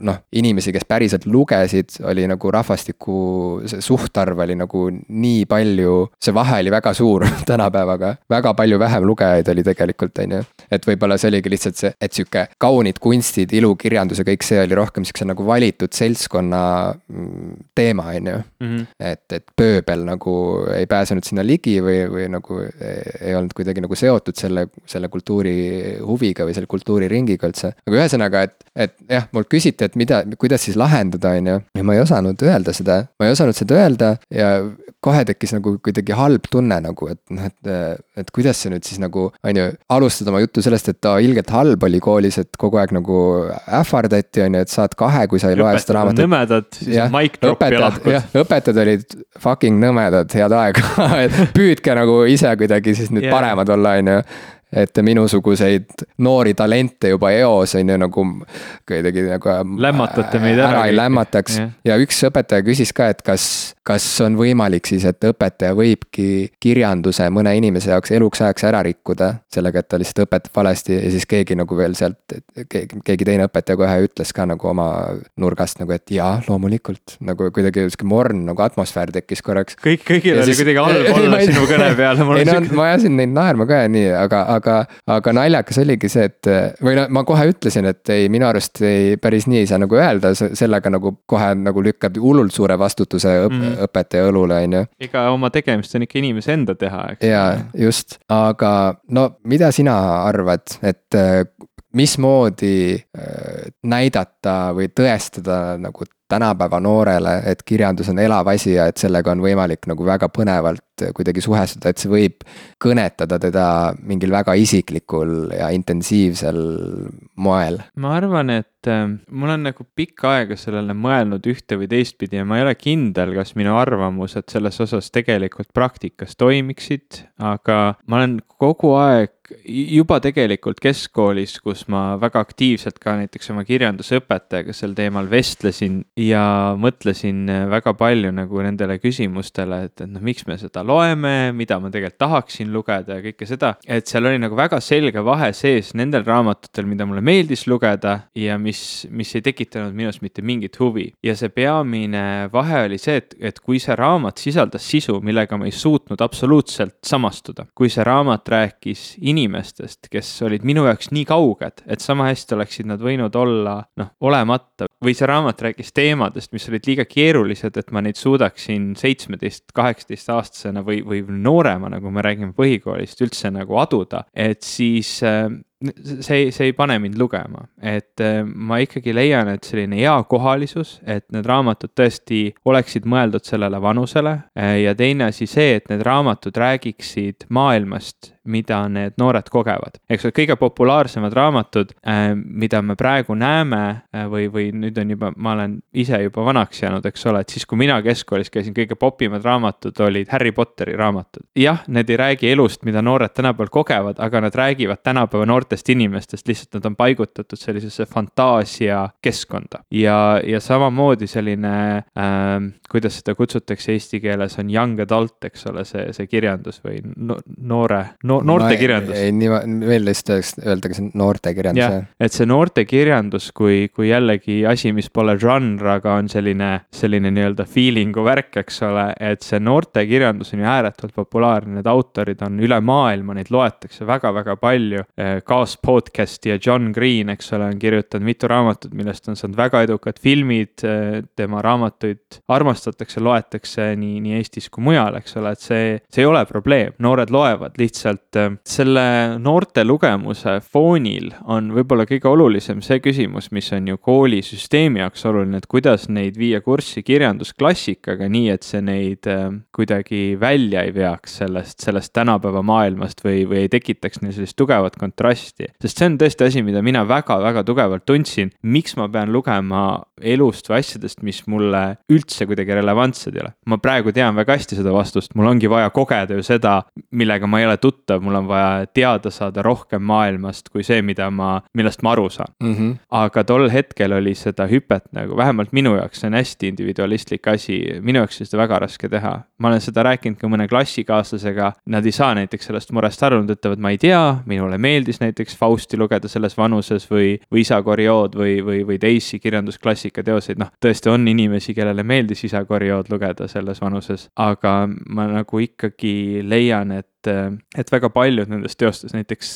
noh, inimesi, kes päriselt lugesid, oli nagu rahvastiku, see suhtarv oli nagu nii palju. see vahe oli väga suur tänapäevaga, väga palju vähem lugejaid oli tegelikult, on ju. et võib-olla see oligi lihtsalt see, et sihuke kaunid kunstid, ilukirjandus ja kõik see oli rohkem sihukese nagu valitud seltskonna mm, teema, on ju. Mhm. et, et pööbel nagu ei pääsenud sinna ligi või, või nagu ei olnud kuidagi nagu seotud selle, selle kultuuri huviga või selle kultuuriringiga üldse. aga ühesõnaga, et, et jah, mult küsiti, et mida, kuidas siis lahendada, on ju. ja ma ei osanud öelda seda, ma ei osanud seda öelda ja kohe tekkis nagu kuidagi halb tunne nagu, et noh, et, et kuidas see nüüd siis nagu, on ju, alustada oma juttu sellest, et aa, ilgelt halb oli koolis, et kogu aeg nagu ähvardati, on ju, et saad kahe, kui sa ei loe seda raamatut. nõmedad, siis ja, mic drop ja lahkud. õpetajad olid fucking nõmedad, head aega et püüdke nagu ise kuidagi siis nüüd yeah. paremad olla, on ju et minusuguseid noori talente juba eos on ju nagu kuidagi nagu. lämmatate meid ära. ära ei lämmataks yeah. ja üks õpetaja küsis ka, et kas, kas on võimalik siis, et õpetaja võibki kirjanduse mõne inimese jaoks eluks ajaks ära rikkuda. sellega, et ta lihtsalt õpetab valesti ja siis keegi nagu veel sealt, keegi, keegi teine õpetaja kohe ütles ka nagu oma nurgast nagu, et jaa, loomulikult. nagu kuidagi sihuke morn nagu atmosfäär tekkis korraks. kõik, kõigil ja oli siis... kuidagi halb olla sinu kõne peale. ei no ma ajasin neid naerma ka ja nii, aga aga, aga naljakas oligi see, et või no ma kohe ütlesin, et ei, minu arust ei, päris nii ei saa nagu öelda, sellega nagu kohe nagu lükkab hullult suure vastutuse õp mm õpetaja õlule, on ju. ega oma tegemist on ikka inimese enda teha, eks. jaa, just, aga no mida sina arvad, et mismoodi äh, näidata või tõestada nagu tänapäeva noorele, et kirjandus on elav asi ja et sellega on võimalik nagu väga põnevalt kuidagi suhestuda, et see võib kõnetada teda mingil väga isiklikul ja intensiivsel moel. ma arvan, et äh, mul on nagu pikka aega sellele mõelnud ühte või teistpidi ja ma ei ole kindel, kas minu arvamused selles osas tegelikult praktikas toimiksid, aga ma olen kogu aeg juba tegelikult keskkoolis, kus ma väga aktiivselt ka näiteks oma kirjandusõpetajaga sel teemal vestlesin ja mõtlesin väga palju nagu nendele küsimustele, et, et noh, miks me seda loeme, mida ma tegelikult tahaksin lugeda ja kõike seda. et seal oli nagu väga selge vahe sees nendel raamatutel, mida mulle meeldis lugeda ja mis, mis ei tekitanud minus mitte mingit huvi. ja see peamine vahe oli see, et, et kui see raamat sisaldas sisu, millega ma ei suutnud absoluutselt samastuda, kui see raamat rääkis inimestest, kes olid minu jaoks nii kauged, et sama hästi oleksid nad võinud olla noh, olemata. või see raamat rääkis teemadest, mis olid liiga keerulised, et ma neid suudaksin seitsmeteist, kaheksateist aastasena või, või nooremana, kui me räägime põhikoolist, üldse nagu aduda. et siis äh, see, see ei pane mind lugema, et äh, ma ikkagi leian, et selline eakohalisus, et need raamatud tõesti oleksid mõeldud sellele vanusele äh, ja teine asi see, et need raamatud räägiksid maailmast, mida need noored kogevad. eks ole, kõige populaarsemad raamatud, äh, mida me praegu näeme või, või nüüd on juba, ma olen ise juba vanaks jäänud, eks ole, et siis, kui mina keskkoolis käisin, kõige popimad raamatud olid Harry Potteri raamatud. jah, need ei räägi elust, mida noored tänapäeval kogevad, aga nad räägivad tänapäeva noortele noortest inimestest, lihtsalt nad on paigutatud sellisesse fantaasia keskkonda. ja, ja samamoodi selline äh,, kuidas seda kutsutakse eesti keeles, on young adult, eks ole, see, see kirjandus või no, noore no,, noortekirjandus no,. ei, nii, veel lihtsalt öeldakse noortekirjandus, jah. et see noortekirjandus, kui, kui jällegi asi, mis pole žanr, aga on selline, selline nii-öelda feeling'u värk, eks ole, et see noortekirjandus on ju ääretult populaarne, need autorid on üle maailma, neid loetakse väga-väga palju ka Ross podcast'i ja John Green, eks ole, on kirjutanud mitu raamatut, millest on saanud väga edukad filmid. tema raamatuid armastatakse, loetakse nii, nii Eestis kui mujal, eks ole, et see, see ei ole probleem, noored loevad, lihtsalt äh, selle noorte lugemuse foonil on võib-olla kõige olulisem see küsimus, mis on ju koolisüsteemi jaoks oluline, et kuidas neid viia kurssi kirjandusklassikaga, nii et see neid äh, kuidagi välja ei veaks sellest, sellest tänapäeva maailmast või, või ei tekitaks neil sellist tugevat kontrasti hästi. sest see on tõesti asi, mida mina väga-väga tugevalt tundsin, miks ma pean lugema elust või asjadest, mis mulle üldse kuidagi relevantsed ei ole. ma praegu tean väga hästi seda vastust, mul ongi vaja kogeda ju seda, millega ma ei ole tuttav, mul on vaja teada saada rohkem maailmast kui see, mida ma, millest ma aru saan mm. -hmm. aga tol hetkel oli seda hüpet nagu, vähemalt minu jaoks, see on hästi individualistlik asi, minu jaoks oli seda väga raske teha. ma olen seda rääkinud ka mõne klassikaaslasega, nad ei saa näiteks sellest murest aru, nad ütlevad, ma ei tea, minule meeldis näiteks näiteks Fausti lugeda selles vanuses või, või Isa Koriood või, või, või teisi kirjandusklassika teoseid, noh, tõesti on inimesi, kellele meeldis Isa Koriood lugeda selles vanuses, aga ma nagu ikkagi leian, et et väga paljud nendest teostest, näiteks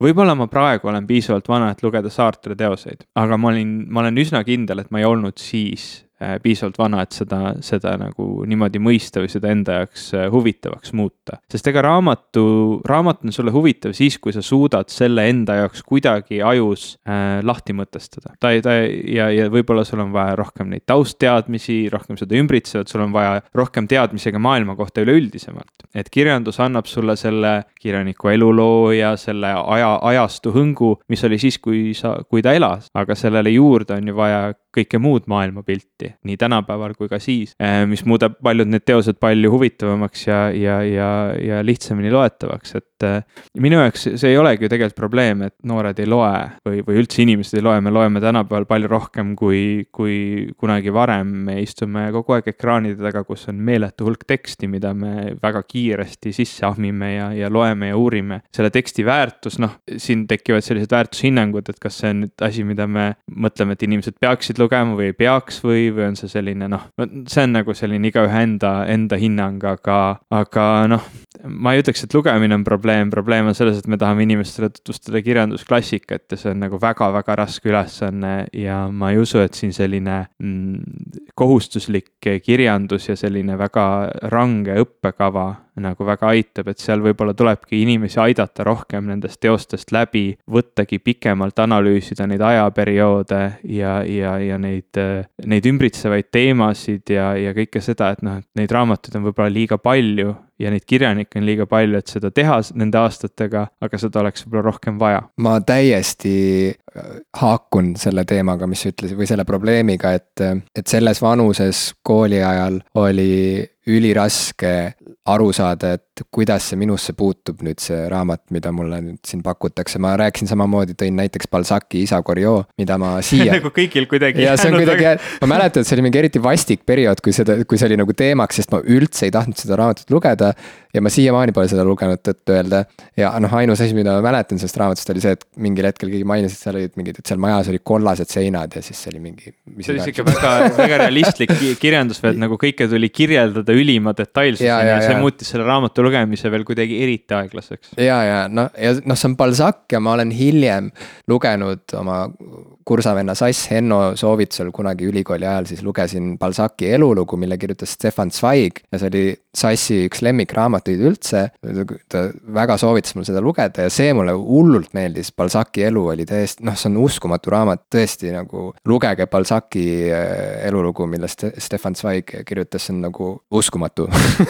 võib-olla ma praegu olen piisavalt vana, et lugeda Sartre teoseid, aga ma olin, ma olen üsna kindel, et ma ei olnud siis piisavalt vana, et seda, seda nagu niimoodi mõista või seda enda jaoks äh, huvitavaks muuta. sest ega raamatu, raamat on sulle huvitav siis, kui sa suudad selle enda jaoks kuidagi ajus äh, lahti mõtestada. ta ei, ta ja, ja võib-olla sul on vaja rohkem neid taustteadmisi, rohkem seda ümbritsevat, sul on vaja rohkem teadmisi ka maailma kohta üleüldisemalt. et kirjandus annab sulle selle kirjaniku eluloo ja selle aja, ajastu hõngu, mis oli siis, kui sa, kui ta elas, aga sellele juurde on ju vaja kõike muud maailmapilti, nii tänapäeval kui ka siis, eh, mis muudab paljud need teosed palju huvitavamaks ja, ja, ja, ja lihtsamini loetavaks, et eh, minu jaoks see ei olegi ju tegelikult probleem, et noored ei loe või, või üldse inimesed ei loe, me loeme tänapäeval palju rohkem kui, kui kunagi varem, me istume kogu aeg ekraanide taga, kus on meeletu hulk teksti, mida me väga kiiresti sisse ahmime ja, ja loeme ja uurime. selle teksti väärtus, noh, siin tekivad sellised väärtushinnangud, et kas see on nüüd asi, mida me mõtleme, et inimesed peaksid lugema või ei peaks või, või on see selline noh, see on nagu selline igaühe enda, enda hinnang, aga, aga noh, ma ei ütleks, et lugemine on probleem, probleem on selles, et me tahame inimestele tutvustada kirjandusklassikat ja see on nagu väga-väga raske ülesanne ja ma ei usu, et siin selline mm, kohustuslik kirjandus ja selline väga range õppekava nagu väga aitab, et seal võib-olla tulebki inimesi aidata rohkem nendest teostest läbi, võttagi pikemalt analüüsida neid ajaperioode ja, ja, ja neid, neid ümbritsevaid teemasid ja, ja kõike seda, et noh, et neid raamatuid on võib-olla liiga palju ja neid kirjanikke on liiga palju, et seda teha nende aastatega, aga seda oleks võib-olla rohkem vaja. ma täiesti äh, haakun selle teemaga, mis sa ütlesid või selle probleemiga, et, et selles vanuses kooli ajal oli üliraske aru saada, et kuidas see minusse puutub nüüd see raamat, mida mulle nüüd siin pakutakse, ma rääkisin samamoodi, tõin näiteks Balzaci Isa Goriot, mida ma siia nagu kõigil kuidagi. ja see on kuidagi ma mäletan, et see oli mingi eriti vastik periood, kui seda, kui see oli nagu teemaks, sest ma üldse ei tahtnud seda raamatut lugeda. ja ma siiamaani pole seda lugenud tõtt-öelda. ja noh, ainus asi, mida ma mäletan sellest raamatust oli see, et mingil hetkel keegi mainis, et seal olid mingid, et seal majas olid kollased seinad ja siis see oli mingi. see oli sihuke väga, väga realistlik kirjandus või et nagu kõike tuli kirjeldada ülima detailsuseni ja, ja, ja see muutis selle raamatu lugemise veel kuidagi eriti aeglaseks. ja, ja noh, ja noh, see on Balzac ja ma olen hiljem lugenud oma kursavenna Sass Henno soovitusel kunagi ülikooli ajal siis lugesin Balzaci elulugu, mille kirjutas Stefan Zweig ja see oli Sassi üks lemmikraamatuid üldse. ta väga soovitas mul seda lugeda ja see mulle hullult meeldis, Balzaci elu oli täiesti, noh, see on uskumatu raamat, tõesti nagu lugege Balzaci äh, elulugu, millest Stefan Zweig kirjutas, see on nagu uskumatu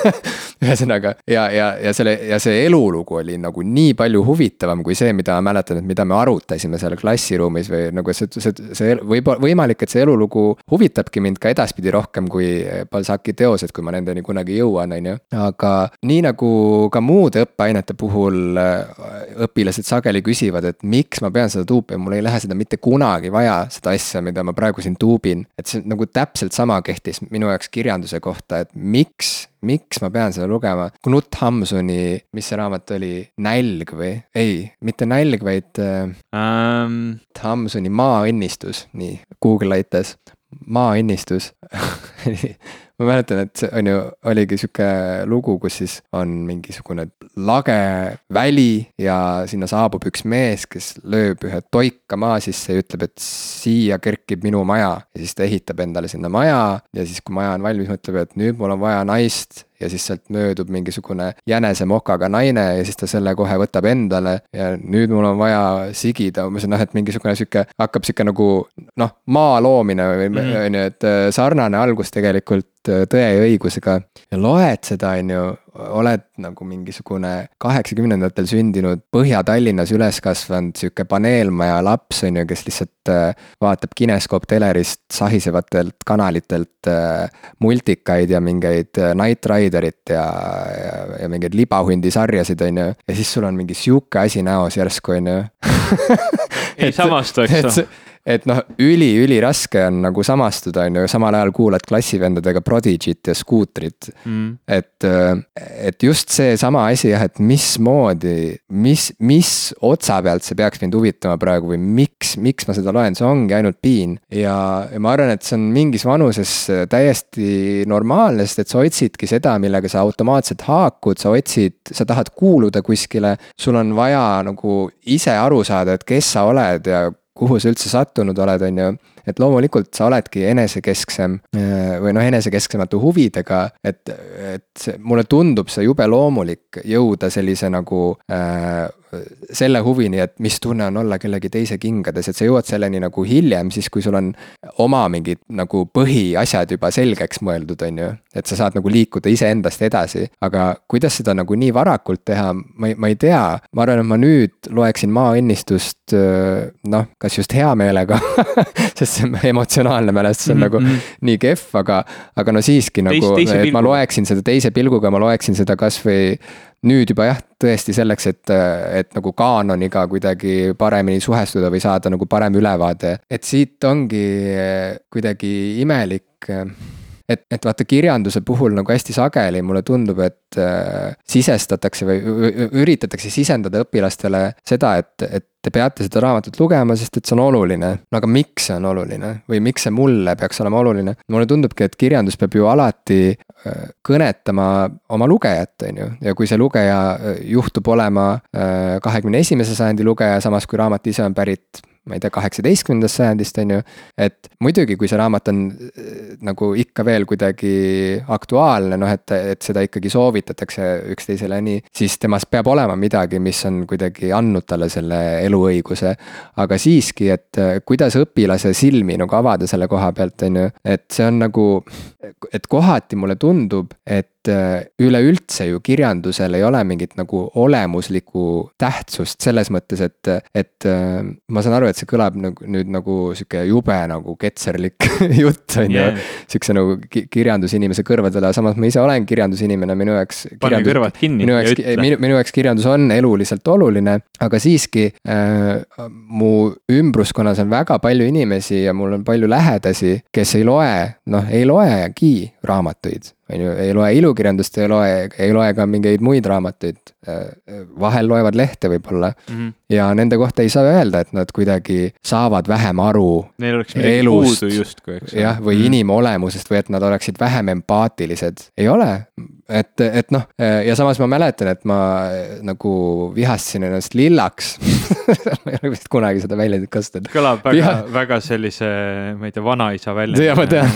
ühesõnaga ja, ja, ja selle ja see elulugu oli nagu nii palju huvitavam kui see, mida ma mäletan, et mida me arutasime seal klassiruumis või nagu see see, see, see võib, võimalik, et see elulugu huvitabki mind ka edaspidi rohkem kui Balzaci teosed, kui ma nendeni kunagi jõuan, on ju. aga nii nagu ka muude õppeainete puhul äh, õpilased sageli küsivad, et miks ma pean seda tuupima, mul ei lähe seda mitte kunagi vaja, seda asja, mida ma praegu siin tuubin. et see nagu täpselt sama kehtis minu jaoks kirjanduse kohta, et miks miks ma pean seda lugema, Knut Hamsuni, mis see raamat oli, Nälg või? ei, mitte Nälg, vaid um... Hamsuni Maaõnnistus, nii, Google aitas, Maaõnnistus ma mäletan, et see on ju, oligi sihuke lugu, kus siis on mingisugune lage väli ja sinna saabub üks mees, kes lööb ühe toika maa sisse ja ütleb, et siia kerkib minu maja. ja siis ta ehitab endale sinna maja ja siis, kui maja on valmis, mõtleb, et nüüd mul on vaja naist ja siis sealt möödub mingisugune jänesemokaga naine ja siis ta selle kohe võtab endale ja nüüd mul on vaja sigida, umbes noh, et mingisugune sihuke, hakkab sihuke nagu noh, maa loomine või mhm. on ju, et äh, sarnane algus tegelikult Tõe ja õigusega. ja loed seda, on ju, oled nagu mingisugune kaheksakümnendatel sündinud Põhja-Tallinnas üles kasvanud sihuke paneelmaja laps, on ju, kes lihtsalt äh, vaatab kineskooptelerist sahisevatelt kanalitelt multikaid ja mingeid Night Ridereid Raiderit ja, ja, ja mingeid libahundisarjasid, on ju. ja siis sul on mingi sihuke asi näos järsku, on ju. ei samastu, eks ju et noh, üli-üliraske on nagu samastuda, on ju, samal ajal kuulad klassivendadega Prodigy't ja Scooterit mm.. et, et just seesama asi jah, et mismoodi, mis, mis otsa pealt see peaks mind huvitama praegu või miks, miks ma seda loen, see ongi ainult piin. ja, ja ma arvan, et see on mingis vanuses täiesti normaalne, sest et sa otsidki seda, millega sa automaatselt haakud, sa otsid, sa tahad kuuluda kuskile. sul on vaja nagu ise aru saada, et kes sa oled ja kuhu sa üldse sattunud oled, on ju. Et loomulikult sa oledki enesekesksem äh, või noh, enesekesksemate huvidega, et, et mulle tundub see jube loomulik jõuda sellise nagu äh, selle huvini, et mis tunne on olla kellegi teise kingades, et sa jõuad selleni nagu hiljem, siis kui sul on oma mingid nagu põhiasjad juba selgeks mõeldud, on ju. et sa saad nagu liikuda iseendast edasi, aga kuidas seda nagu nii varakult teha, ma ei, ma ei tea. ma arvan, et ma nüüd loeksin maaõnnistust noh, kas just hea meelega sest see on emotsionaalne mälestus on mm -hmm. nagu mhm. nii kehv, aga, aga no siiski nagu, et ma loeksin seda teise pilguga, ma loeksin seda kasvõi nüüd juba jah, tõesti selleks, et, et nagu kaanoniga kuidagi paremini suhestuda või saada nagu parem ülevaade, et siit ongi kuidagi imelik et, et vaata kirjanduse puhul nagu hästi sageli mulle tundub, et äh, sisestatakse või üritatakse sisendada õpilastele seda, et, et te peate seda raamatut lugema, sest et see on oluline. no aga miks see on oluline või miks see mulle peaks olema oluline? mulle tundubki, et kirjandus peab ju alati äh, kõnetama oma lugejat, on ju, ja kui see lugeja äh, juhtub olema äh, kahekümne esimese sajandi lugeja, samas kui raamat ise on pärit ma ei tea, kaheksateistkümnendast sajandist, on ju. et muidugi, kui see raamat on äh, nagu ikka veel kuidagi aktuaalne, noh, et, et seda ikkagi soovitatakse üksteisele nii, siis temas peab olema midagi, mis on kuidagi andnud talle selle eluõiguse. aga siiski, et äh, kuidas õpilase silmi nagu avada selle koha pealt, on ju, et see on nagu, et kohati mulle tundub, et äh, üleüldse ju kirjandusel ei ole mingit nagu olemuslikku tähtsust selles mõttes, et, et äh, ma saan aru, et see kõlab nagu nüüd nagu sihuke jube nagu ketserlik jutt on ju. Yeah.. Sihukese nagu kirjandusinimese kõrvadele, samas ma ise olen kirjandusinimene, minu jaoks. pane kõrvad kinni minu jaoks, minu, minu jaoks kirjandus on eluliselt oluline, aga siiski äh, mu ümbruskonnas on väga palju inimesi ja mul on palju lähedasi, kes ei loe, noh, ei loegi raamatuid on ju, ei loe ilukirjandust, ei loe, ei loe ka mingeid muid raamatuid. vahel loevad lehte võib-olla mm -hmm. ja nende kohta ei saa öelda, et nad kuidagi saavad vähem aru. Neil oleks midagi elust, puudu justkui, eks. jah, või mm -hmm. inimolemusest või et nad oleksid vähem empaatilised, ei ole. Et, et noh, ja samas ma mäletan, et ma nagu vihastasin ennast lillaks ma ei ole vist kunagi seda väljendit kasutanud. kõlab väga Viha..., väga sellise, ma ei tea, vanaisa väljend. jah, ma tean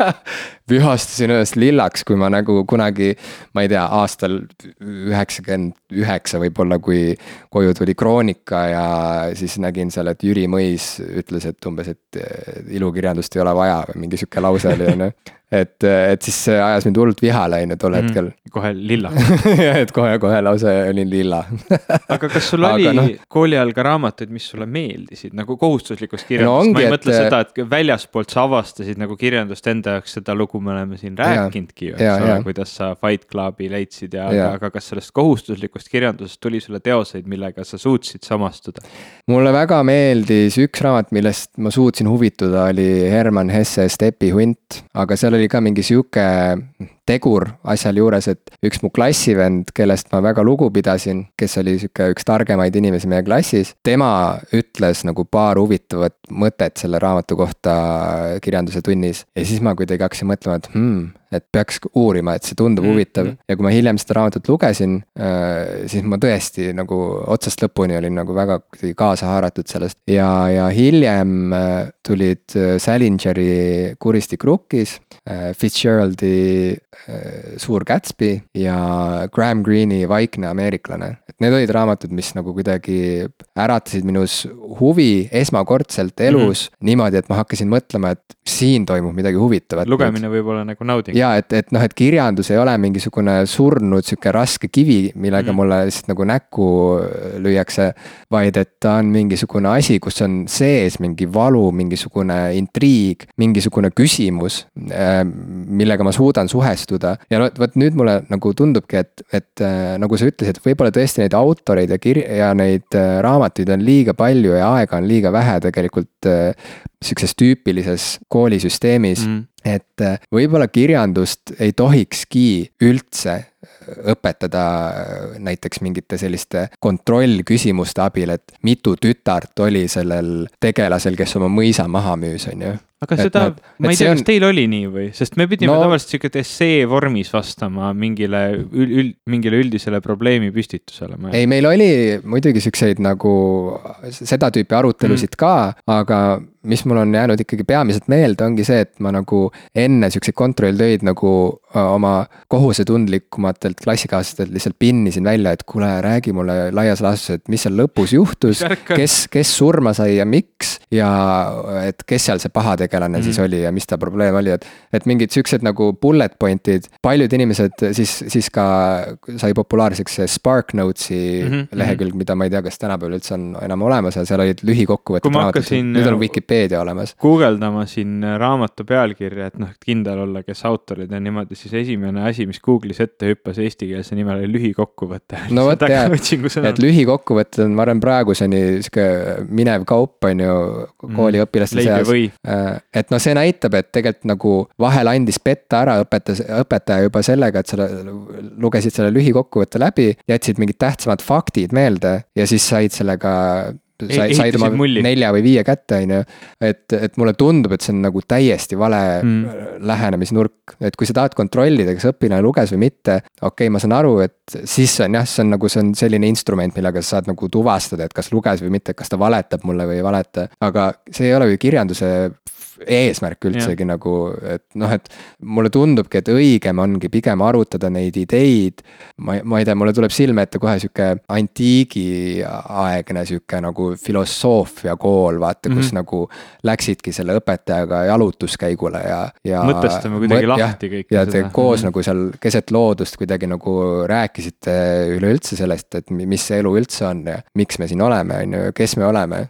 vihastasin ennast lillaks, kui ma nagu kunagi, ma ei tea, aastal üheksakümmend üheksa võib-olla, kui koju tuli Kroonika ja siis nägin seal, et Jüri Mõis ütles, et umbes, et ilukirjandust ei ole vaja või mingi sihuke lause oli, on ju et, et siis see ajas mind hullult vihale, on ju, tol mhm. hetkel mm,. kohe lilla jah, et kohe-kohe lausa olin lilla aga kas sul oli no, kooli ajal ka raamatuid, mis sulle meeldisid nagu kohustuslikust kirjandusest no,, ma ei et... mõtle seda, et väljaspoolt sa avastasid nagu kirjandust enda jaoks, seda lugu me oleme siin rääkinudki ju, eks ole, kuidas sa Fight Clubi leidsid ja, ja., aga kas sellest kohustuslikust kirjandusest tuli sulle teoseid, millega sa suutsid samastuda? mulle väga meeldis üks raamat, millest ma suutsin huvituda, oli Herman Hesse Stepi hunt, aga seal oli oli ka mingi sihuke tegur asjal juures, et üks mu klassivend, kellest ma väga lugu pidasin, kes oli sihuke üks targemaid inimesi meie klassis, tema ütles nagu paar huvitavat mõtet selle raamatu kohta kirjanduse tunnis. ja siis ma kuidagi hakkasin mõtlema, et hmm, et peaks uurima, et see tundub mm -hmm. huvitav ja kui ma hiljem seda raamatut lugesin äh,, siis ma tõesti nagu otsast lõpuni olin nagu väga kuidagi kaasa haaratud sellest ja, ja hiljem äh, tulid äh, Salingeri Kuristik rukkis Fitzgeraldi Suur Gatsby ja Graham Greeni Vaikne ameeriklane. et need olid raamatud, mis nagu kuidagi äratasid minus huvi esmakordselt elus mm -hmm. niimoodi, et ma hakkasin mõtlema, et siin toimub midagi huvitavat. lugemine võib olla nagu nauding ja et, et noh, et kirjandus ei ole mingisugune surnud sihuke raske kivi, millega mm. mulle lihtsalt nagu näkku lüüakse. vaid et ta on mingisugune asi, kus on sees mingi valu, mingisugune intriig, mingisugune küsimus, äh, millega ma suudan suhestuda. ja vot, vot nüüd mulle nagu tundubki, et, et äh, nagu sa ütlesid, võib-olla tõesti neid autoreid ja kir- ja neid äh, raamatuid on liiga palju ja aega on liiga vähe tegelikult sihukeses tüüpilises koolisüsteemis mm., et äh, võib-olla kirjandust ei tohikski üldse õpetada äh, näiteks mingite selliste kontrollküsimuste abil, et mitu tütart oli sellel tegelasel, kes oma mõisa maha müüs, on ju aga et seda, ma ei tea, kas on... teil oli nii või, sest me pidime no... tavaliselt sihuke essee vormis vastama mingile üld, üld, mingile üldisele probleemi püstitusele. ei, meil oli muidugi siukseid nagu seda tüüpi arutelusid mm. ka, aga mis mul on jäänud ikkagi peamiselt meelde, ongi see, et ma nagu enne siukseid kontrolltöid nagu oma kohusetundlikumatelt klassikaaslastelt lihtsalt pinnisin välja, et kuule, räägi mulle laias laastus, et mis seal lõpus juhtus, kes, kes surma sai ja miks ja et kes seal see pahategelane mm -hmm. siis oli ja mis ta probleem oli, et. et mingid siuksed nagu bullet point'id, paljud inimesed siis, siis ka sai populaarseks see Spark Notes'i mm -hmm. lehekülg, mida ma ei tea, kas tänapäeval üldse on enam olemas ja seal olid lühikokkuvõtted. nüüd on Vikipeedia olemas. guugeldama siin raamatu pealkirja, et noh, et kindel olla, kes autorid on niimoodi, siis esimene asi, mis Google'is ette hüppas eestikeelse nimel oli lühikokkuvõte. no vot jah, et lühikokkuvõtted on, ma arvan, praeguseni sihuke minev kaup on ju Mm. kooliõpilaste seas. Äh, et noh, see näitab, et tegelikult nagu vahel andis petta ära õpetas, õpetaja juba sellega, et sa lugesid selle lühikokkuvõtte läbi, jätsid mingid tähtsamad faktid meelde ja siis said sellega sai, said oma mulli. nelja või viie kätte, on ju. et, et mulle tundub, et see on nagu täiesti vale mm. lähenemisnurk, et kui sa tahad kontrollida, kas õpilane luges või mitte. okei okay,, ma saan aru, et siis on jah, see on nagu, see on selline instrument, millega sa saad nagu tuvastada, et kas luges või mitte, kas ta valetab mulle või ei valeta. aga see ei ole ju kirjanduse eesmärk üldsegi ja. nagu, et noh, et mulle tundubki, et õigem ongi pigem arutada neid ideid. ma, ma ei tea, mulle tuleb silme ette kohe sihuke antiigiaegne sihuke nagu filosoofia kool, vaata mm, -hmm. kus mhm. nagu läksidki selle õpetajaga jalutuskäigule ja, ja. mõtestame kuidagi ja, lahti kõike ja te koos mm -hmm. nagu seal keset loodust kuidagi nagu rääkisite üleüldse sellest, et mis see elu üldse on ja miks me siin oleme, on ju, kes me oleme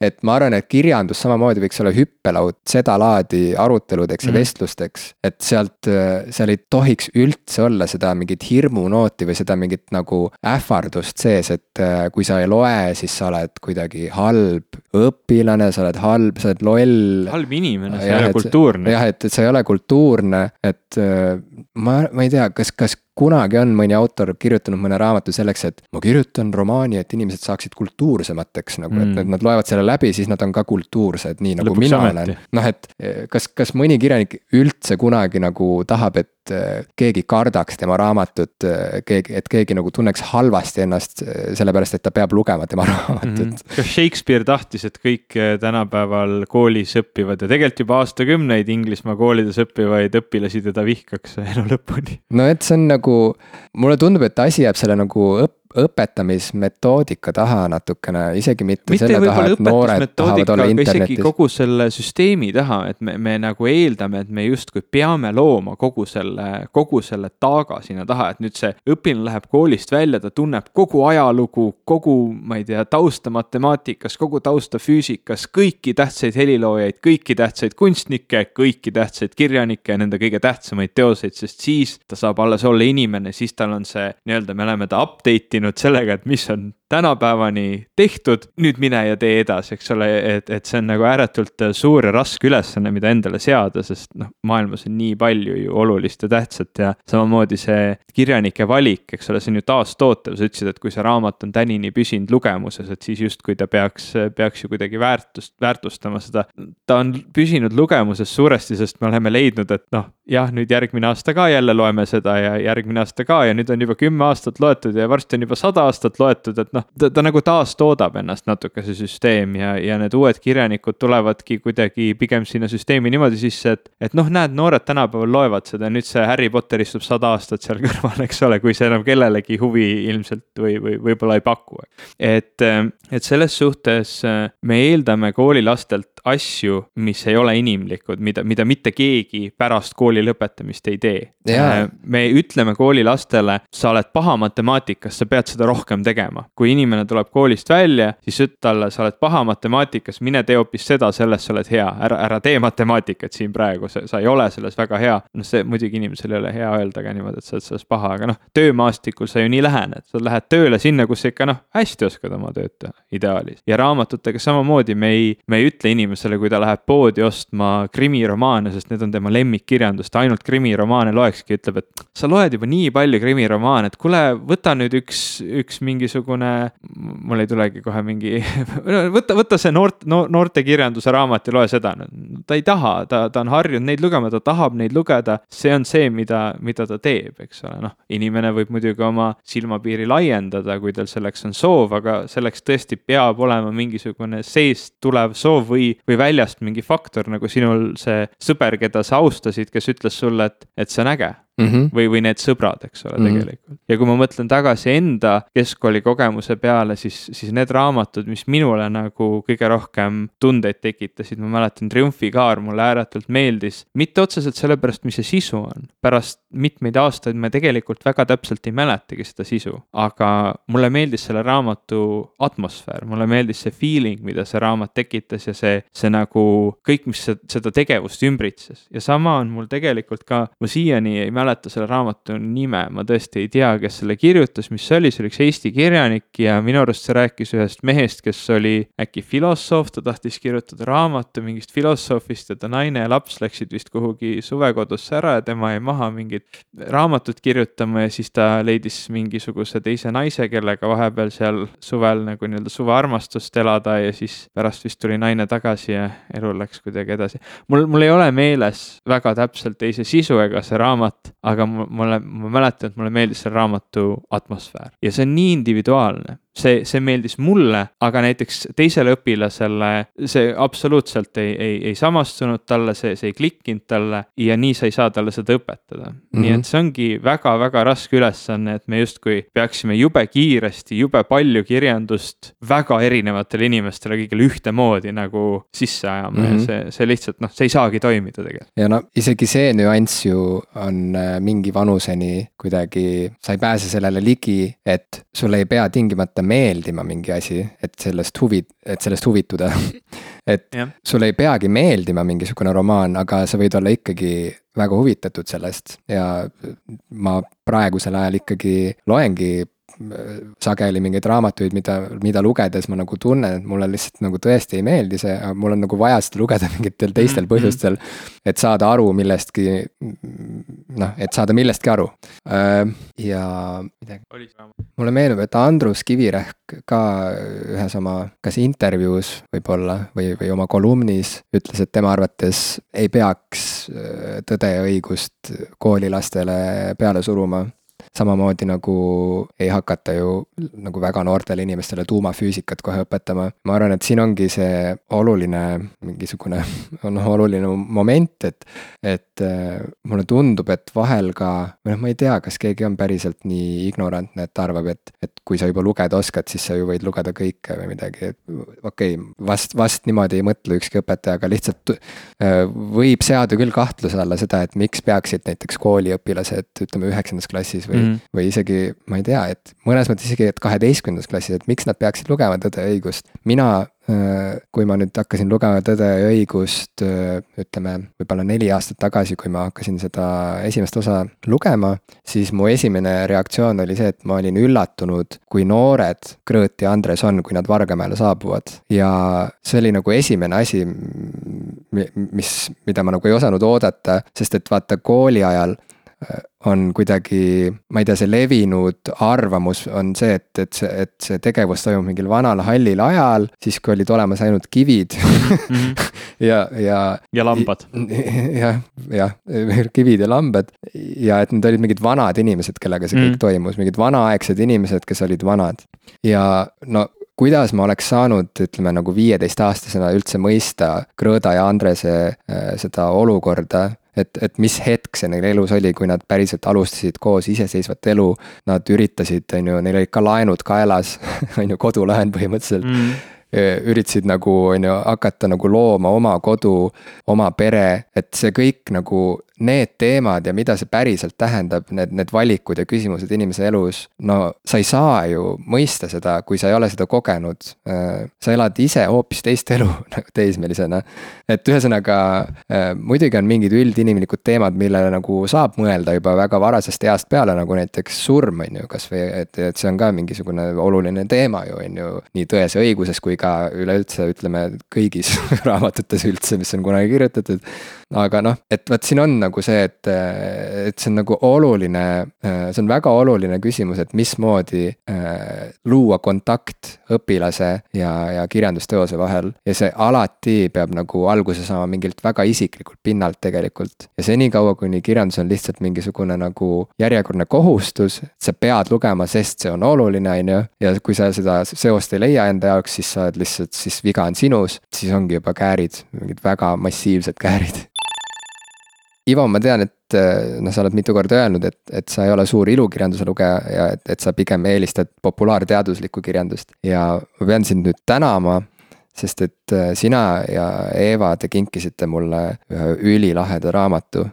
et ma arvan, et kirjandus samamoodi võiks olla hüppelaud sedalaadi aruteludeks ja mm -hmm. vestlusteks. et sealt, seal ei tohiks üldse olla seda mingit hirmunooti või seda mingit nagu ähvardust sees, et äh, kui sa ei loe, siis sa oled kuidagi halb õpilane, sa oled halb, sa oled loll. halb inimene, sa ei ole kultuurne. jah, et, et sa ei ole kultuurne, et äh, ma, ma ei tea, kas, kas kunagi on mõni autor kirjutanud mõne raamatu selleks, et ma kirjutan romaani, et inimesed saaksid kultuursemateks nagu mm., et nad loevad selle läbi, siis nad on ka kultuursed, nii nagu Lõpuks mina ameti. olen. noh, et eh, kas, kas mõni kirjanik üldse kunagi nagu tahab, et eh, keegi kardaks tema raamatut, eh, keegi, et keegi nagu tunneks halvasti ennast sellepärast, et ta peab lugema tema raamatut mm. -hmm. kas Shakespeare tahtis, et kõik tänapäeval koolis õppivad ja tegelikult juba aastakümneid Inglismaa koolides õppivaid õpilasi teda vihkaks elu lõpuni? no et see on nagu mulle tundub, et asi jääb selle nagu õpp-, õpetamismetoodika taha natukene, isegi mitte, mitte selle taha, et noored tahavad olla internetis. kogu selle süsteemi taha, et me, me nagu eeldame, et me justkui peame looma kogu selle, kogu selle taaga sinna taha, et nüüd see õpilane läheb koolist välja, ta tunneb kogu ajalugu, kogu, ma ei tea, tausta matemaatikas, kogu tausta füüsikas, kõiki tähtsaid heliloojaid, kõiki tähtsaid kunstnikke, kõiki tähtsaid kirjanikke ja nende kõige tähtsamaid teoseid, sest siis ta saab alles olla inimene, siis tal on see nii-öelda, me oleme ta update inud sellega, et mis on tänapäevani tehtud, nüüd mine ja tee edasi, eks ole, et, et see on nagu ääretult suur ja raske ülesanne, mida endale seada, sest noh, maailmas on nii palju ju olulist ja tähtsat ja samamoodi see kirjanike valik, eks ole, see on ju taastootev, sa ütlesid, et kui see raamat on tänini püsinud lugemuses, et siis justkui ta peaks, peaks ju kuidagi väärtust, väärtustama seda. ta on püsinud lugemuses suuresti, sest me oleme leidnud, et noh, jah, nüüd järgmine aasta ka jälle loeme seda ja järgmine aasta ka ja nüüd on juba kümme aastat loetud ja varsti on juba sada aastat loetud, et noh, noh, ta, ta nagu taastoodab ennast natuke, see süsteem ja, ja need uued kirjanikud tulevadki kuidagi pigem sinna süsteemi niimoodi sisse, et, et noh, näed, noored tänapäeval loevad seda, nüüd see Harry Potter istub sada aastat seal kõrval, eks ole, kui see enam kellelegi huvi ilmselt või, või võib-olla ei paku. et, et selles suhtes me eeldame koolilastelt asju, mis ei ole inimlikud, mida, mida mitte keegi pärast kooli lõpetamist ei tee. me ütleme koolilastele, sa oled paha matemaatikas, sa pead seda rohkem tegema. kui inimene tuleb koolist välja, siis ütle talle, sa oled paha matemaatikas, mine tee hoopis seda, selles sa oled hea, ära, ära tee matemaatikat siin praegu, sa ei ole selles väga hea. noh, see muidugi inimesel ei ole hea öelda ka niimoodi, et sa oled selles paha, aga noh, töömaastikul sa ju nii lähened, sa lähed tööle sinna, kus sa ikka noh, hästi oskad oma tööd teha, ideaalis. ja raamatutega samamoodi, me ei, me ei ütle inimesele, kui ta läheb poodi ostma krimiromaane, sest need on tema lemmikkirjandus, ta ainult krimiromaane loekski, ütleb, et sa loed juba nii palju krimiromaane, et kuule, võta nüüd üks, üks mingisugune, mul ei tulegi kohe mingi võta, võta see noort no,, noortekirjanduse raamat ja loe seda. ta ei taha, ta, ta on harjunud neid lugema, ta tahab neid lugeda, see on see, mida, mida ta teeb, eks ole, noh, inimene võib muidugi oma silmapiiri laiendada, kui tal selleks on soov, aga selleks tõesti peab olema mingisugune seest tulev soov või, või väljast mingi faktor nagu sinul see sõber, keda sa austasid, kes ütles sulle, et, et see on äge mm. -hmm. või, või need sõbrad, eks ole mm, -hmm. tegelikult. ja kui ma mõtlen tagasi enda keskkooli kogemuse peale, siis, siis need raamatud, mis minule nagu kõige rohkem tundeid tekitasid, ma mäletan, Triumfikaar mulle ääretult meeldis. mitte otseselt sellepärast, mis see sisu on, pärast mitmeid aastaid me tegelikult väga täpselt ei mäletagi seda sisu, aga mulle meeldis selle raamatu atmosfäär, mulle meeldis see feeling, mida see raamat tekitas ja see, see nagu kõik, mis seda tegevust ümbritses ja sama on mul tegelikult ka, ma siiani ei mäleta mäleta selle raamatu nime, ma tõesti ei tea, kes selle kirjutas, mis see oli, see oli üks Eesti kirjanik ja minu arust see rääkis ühest mehest, kes oli äkki filosoof, ta tahtis kirjutada raamatu mingist filosoofist ja ta naine ja laps läksid vist kuhugi suvekodusse ära ja tema jäi maha mingit raamatut kirjutama ja siis ta leidis mingisuguse teise naise, kellega vahepeal seal suvel nagu nii-öelda suvearmastust elada ja siis pärast vist tuli naine tagasi ja elu läks kuidagi edasi. mul, mul ei ole meeles väga täpselt ei see sisu ega see raamat, aga mulle, ma mäletan, et mulle meeldis selle raamatu atmosfäär. Ja see on nii individuaalne see, see meeldis mulle, aga näiteks teisele õpilasele see absoluutselt ei, ei, ei samastunud talle, see, see ei klikkinud talle ja nii sa ei saa talle seda õpetada mm. -hmm. nii et see ongi väga-väga raske ülesanne, et me justkui peaksime jube kiiresti, jube palju kirjandust väga erinevatele inimestele kõigile ühtemoodi nagu sisse ajama mm -hmm. ja mhm. see, see lihtsalt noh, see ei saagi toimida tegelikult. ja no isegi see nüanss ju on äh, mingi vanuseni kuidagi, sa ei pääse sellele ligi, et sul ei pea tingimata meeldima mingi asi, et sellest huvi, et sellest huvituda et ja. sulle ei peagi meeldima mingisugune romaan, aga sa võid olla ikkagi väga huvitatud sellest ja ma praegusel ajal ikkagi loengi sageli mingeid raamatuid, mida, mida lugedes ma nagu tunnen, et mulle lihtsalt nagu tõesti ei meeldi see, aga mul on nagu vaja seda lugeda mingitel teistel mm -hmm. põhjustel. et saada aru millestki, noh, et saada millestki aru. ja midagi, mulle meenub, et Andrus Kivirähk ka ühes oma, kas intervjuus võib-olla või, või oma kolumnis ütles, et tema arvates ei peaks tõde ja õigust koolilastele peale suruma samamoodi nagu ei hakata ju nagu väga noortele inimestele tuumafüüsikat kohe õpetama. ma arvan, et siin ongi see oluline mingisugune, noh, oluline moment, et, et äh, mulle tundub, et vahel ka, või noh, ma ei tea, kas keegi on päriselt nii ignorantne, et arvab, et, et kui sa juba lugeda oskad, siis sa ju võid lugeda kõike või midagi, okei okay,, vast, vast niimoodi ei mõtle ükski õpetaja, aga lihtsalt äh, võib seada küll kahtluse alla seda, et miks peaksid näiteks kooliõpilased, ütleme üheksandas klassis või mm, -hmm. või isegi ma ei tea, et mõnes mõttes isegi, et kaheteistkümnendas klassis, et miks nad peaksid lugema Tõde ja õigust. mina, äh, kui ma nüüd hakkasin lugema Tõde ja õigust, äh, ütleme võib-olla neli aastat tagasi, kui ma hakkasin seda esimest osa lugema, siis mu esimene reaktsioon oli see, et ma olin üllatunud, kui noored Grõõt ja Andres on, kui nad Vargamäele saabuvad. ja see oli nagu esimene asi, mis, mida ma nagu ei osanud oodata, sest et vaata kooli ajal on kuidagi, ma ei tea, see levinud arvamus on see, et, et see, et see tegevus toimub mingil vanal hallil ajal, siis kui olid olemas ainult kivid mm. -hmm. ja, ja. ja lambad. jah, jah, kivid ja lambad ja et need olid mingid vanad inimesed, kellega see mm -hmm. kõik toimus, mingid vanaaegsed inimesed, kes olid vanad. ja no kuidas ma oleks saanud, ütleme nagu viieteistaastasena üldse mõista Krõõda ja Andrese äh, seda olukorda et, et mis hetk see neil elus oli, kui nad päriselt alustasid koos iseseisvat elu. Nad üritasid, on ju, neil olid ka laenud kaelas on ju, kodulaen põhimõtteliselt mm üritasid nagu, on ju, hakata nagu looma oma kodu, oma pere, et see kõik nagu need teemad ja mida see päriselt tähendab, need, need valikud ja küsimused inimese elus. no sa ei saa ju mõista seda, kui sa ei ole seda kogenud. Sa elad ise hoopis teist elu nagu teismelisena. et ühesõnaga muidugi on mingid üldinimlikud teemad, millele nagu saab mõelda juba väga varasest east peale, nagu näiteks surm, on ju, kasvõi et, et see on ka mingisugune oluline teema ju, on ju. nii Tões ja õiguses kui ka üleüldse ütleme kõigis raamatutes üldse, mis on kunagi kirjutatud aga noh, et vot siin on nagu see, et, et see on nagu oluline, see on väga oluline küsimus, et mismoodi äh, luua kontakt õpilase ja, ja kirjandusteose vahel. ja see alati peab nagu alguse saama mingilt väga isiklikult pinnalt tegelikult. ja senikaua, kuni kirjandus on lihtsalt mingisugune nagu järjekordne kohustus, sa pead lugema, sest see on oluline, on ju. ja kui sa seda seost ei leia enda jaoks, siis sa oled lihtsalt, siis viga on sinus, siis ongi juba käärid, mingid väga massiivsed käärid Ivo, ma tean, et eh, noh, sa oled mitu korda öelnud, et, et sa ei ole suur ilukirjanduse lugeja ja et, et sa pigem eelistad populaarteaduslikku kirjandust. Ja ma pean sind nüüd tänama sest et eh, sina ja Eeva, te kinkisite mulle ühe ülilaheda raamatu,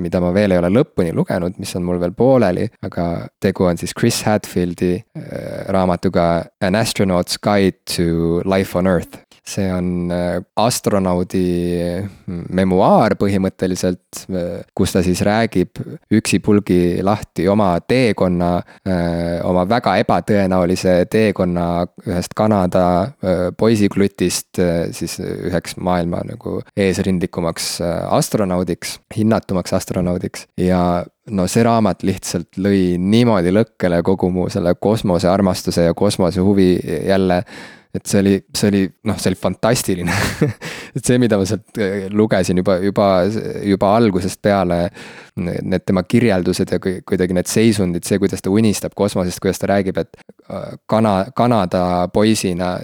mida ma veel ei ole lõpuni lugenud, mis on mul veel pooleli, aga tegu on siis Chris Hadfieldi eh, raamatuga An astronaut's guide to life on earth see on äh, astronaudi mm, memuaar põhimõtteliselt, äh, kus ta siis räägib üksipulgi lahti oma teekonna, äh, oma väga ebatõenäolise teekonna ühest Kanada poisiklutist siis üheks maailma nagu eesrindlikumaks astronaudiks, hinnatumaks astronaudiks. Ja no see raamat lihtsalt lõi niimoodi lõkkele kogu mu selle kosmosearmastuse ja kosmosehuvi jälle et see oli, see oli, noh, see oli fantastiline et see, mida ma sealt äh, lugesin juba, juba, juba algusest peale. Need tema kirjeldused ja kuidagi need seisundid, see, kuidas ta unistab kosmosest, kuidas ta räägib, et äh, kana-, Kanada poisina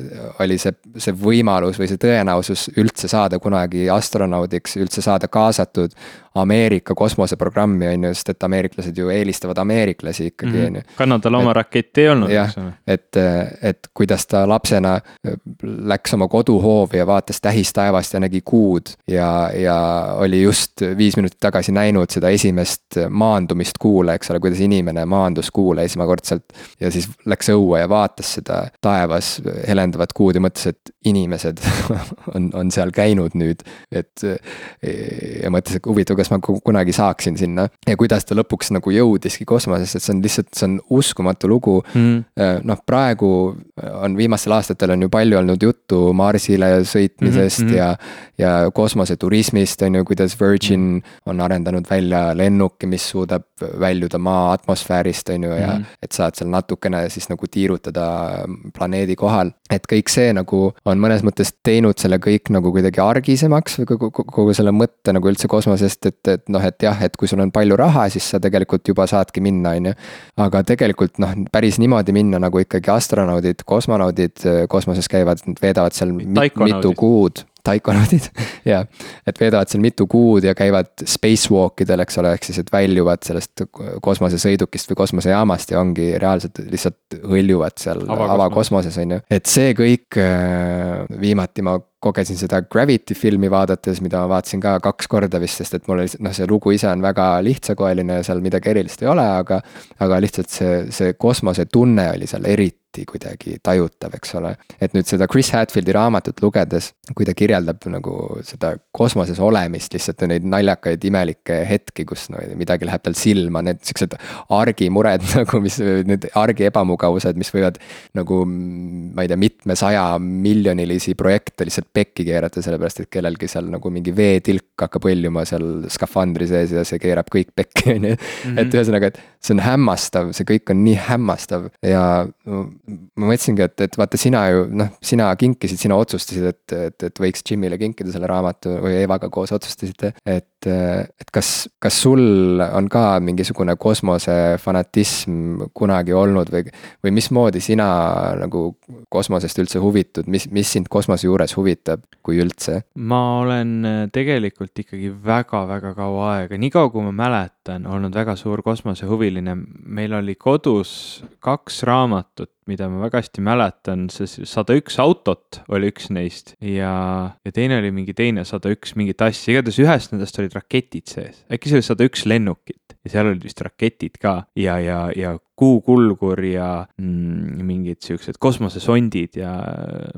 oli see, see võimalus või see tõenäosus üldse saada kunagi astronaudiks, üldse saada kaasatud Ameerika kosmoseprogrammi, on ju, sest et ameeriklased ju eelistavad ameeriklasi ikkagi, mhm. on ju. Kanadal oma raketti ei olnud, eks ole. et, et kuidas ta lapsena läks oma koduhoovi ja vaatas tähistaevast ja nägi kuud ja, ja oli just viis minutit tagasi näinud seda esimest maandumist kuule, eks ole, kuidas inimene maandus kuule esmakordselt. ja siis läks õue ja vaatas seda taevas helendavat kuud ja mõtles, et inimesed on, on seal käinud nüüd, et. ja mõtles, et huvitav, kas ma kunagi saaksin sinna ja kuidas ta lõpuks nagu jõudiski kosmosesse, et see on lihtsalt, see on uskumatu lugu. Mm.. noh, praegu on viimastel aastatel on ju palju olnud juttu Marsile sõitmisest mm -hmm. ja. ja kosmoseturismist on ju, kuidas Virgin -hmm. on arendanud välja lennuki, mis suudab väljuda maa atmosfäärist, on ju, ja mm. -hmm. et saad seal natukene siis nagu tiirutada planeedi kohal. et kõik see nagu on mõnes mõttes teinud selle kõik nagu kuidagi argisemaks või kogu, kogu selle mõtte nagu üldse kosmosest, et, et noh, et jah, et kui sul on palju raha, siis sa tegelikult juba saadki minna, on ju. aga tegelikult noh, päris niimoodi minna nagu ikkagi astronaudid, kosmonaudid kosmoses käivad, nad veedavad seal mitu kuud. Taikonaudid ja et veedavad seal mitu kuud ja käivad spacewalk idel, eks ole, ehk siis, et väljuvad sellest kosmosesõidukist või kosmosejaamast ja ongi reaalselt lihtsalt hõljuvad seal avakosmoses, on ju. et see kõik, äh, viimati ma kogesin seda Gravity filmi vaadates, mida ma vaatasin ka kaks korda vist, sest et mul oli, noh, see lugu ise on väga lihtsakoeline ja seal midagi erilist ei ole, aga. aga lihtsalt see, see kosmosetunne oli seal eriti kuidagi tajutav, eks ole. et nüüd seda Chris Hadfieldi raamatut lugedes, kui ta kirjeldab nagu seda kosmoses olemist, lihtsalt neid naljakaid imelikke hetki, kus no midagi läheb tal silma, need siuksed argimured nagu, mis, need argi ebamugavused, mis võivad nagu. ma ei tea, mitmesaja miljonilisi projekte lihtsalt pekki keerata, sellepärast et kellelgi seal nagu mingi veetilk hakkab hõljuma seal skafandri sees ja see keerab kõik pekki, on ju. et mhm. ühesõnaga, et see on hämmastav, see kõik on nii hämmastav ja ma mõtlesingi, et, et vaata, sina ju noh, sina kinkisid, sina otsustasid, et, et, et võiks Jimile kinkida selle raamatu või Evaga koos otsustasite, et. Et kas, kas sul on ka mingisugune kosmosefanatism kunagi olnud või, või mismoodi sina nagu kosmosest üldse huvitud, mis, mis sind kosmose juures huvitab, kui üldse? ma olen tegelikult ikkagi väga-väga kaua aega, niikaua kui ma mäletan, olnud väga suur kosmosehuviline. meil oli kodus kaks raamatut mida ma väga hästi mäletan, see sada üks autot oli üks neist ja, ja teine oli mingi teine sada üks mingit asja, igatahes ühes nendest olid raketid sees, äkki see oli sada üks lennukit ja seal olid vist raketid ka. Ja, ja, ja kuukulgur ja mm, mingid siuksed kosmosesondid ja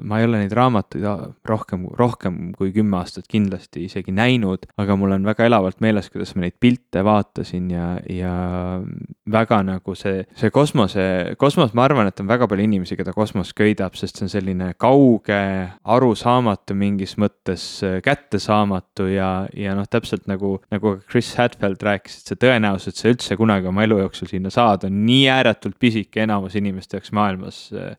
ma ei ole neid raamatuid rohkem, rohkem kui kümme aastat kindlasti isegi näinud, aga mul on väga elavalt meeles, kuidas ma neid pilte vaatasin ja, ja väga nagu see, see kosmose, kosmos, ma arvan, et on väga palju inimesi, keda kosmos köidab, sest see on selline kauge, arusaamatu mingis mõttes, kättesaamatu ja, ja noh, täpselt nagu, nagu Chris Hadfield rääkis, et see tõenäosus, et sa üldse kunagi oma elu jooksul sinna saad, on nii nii ääretult pisike enamus inimeste jaoks maailmas.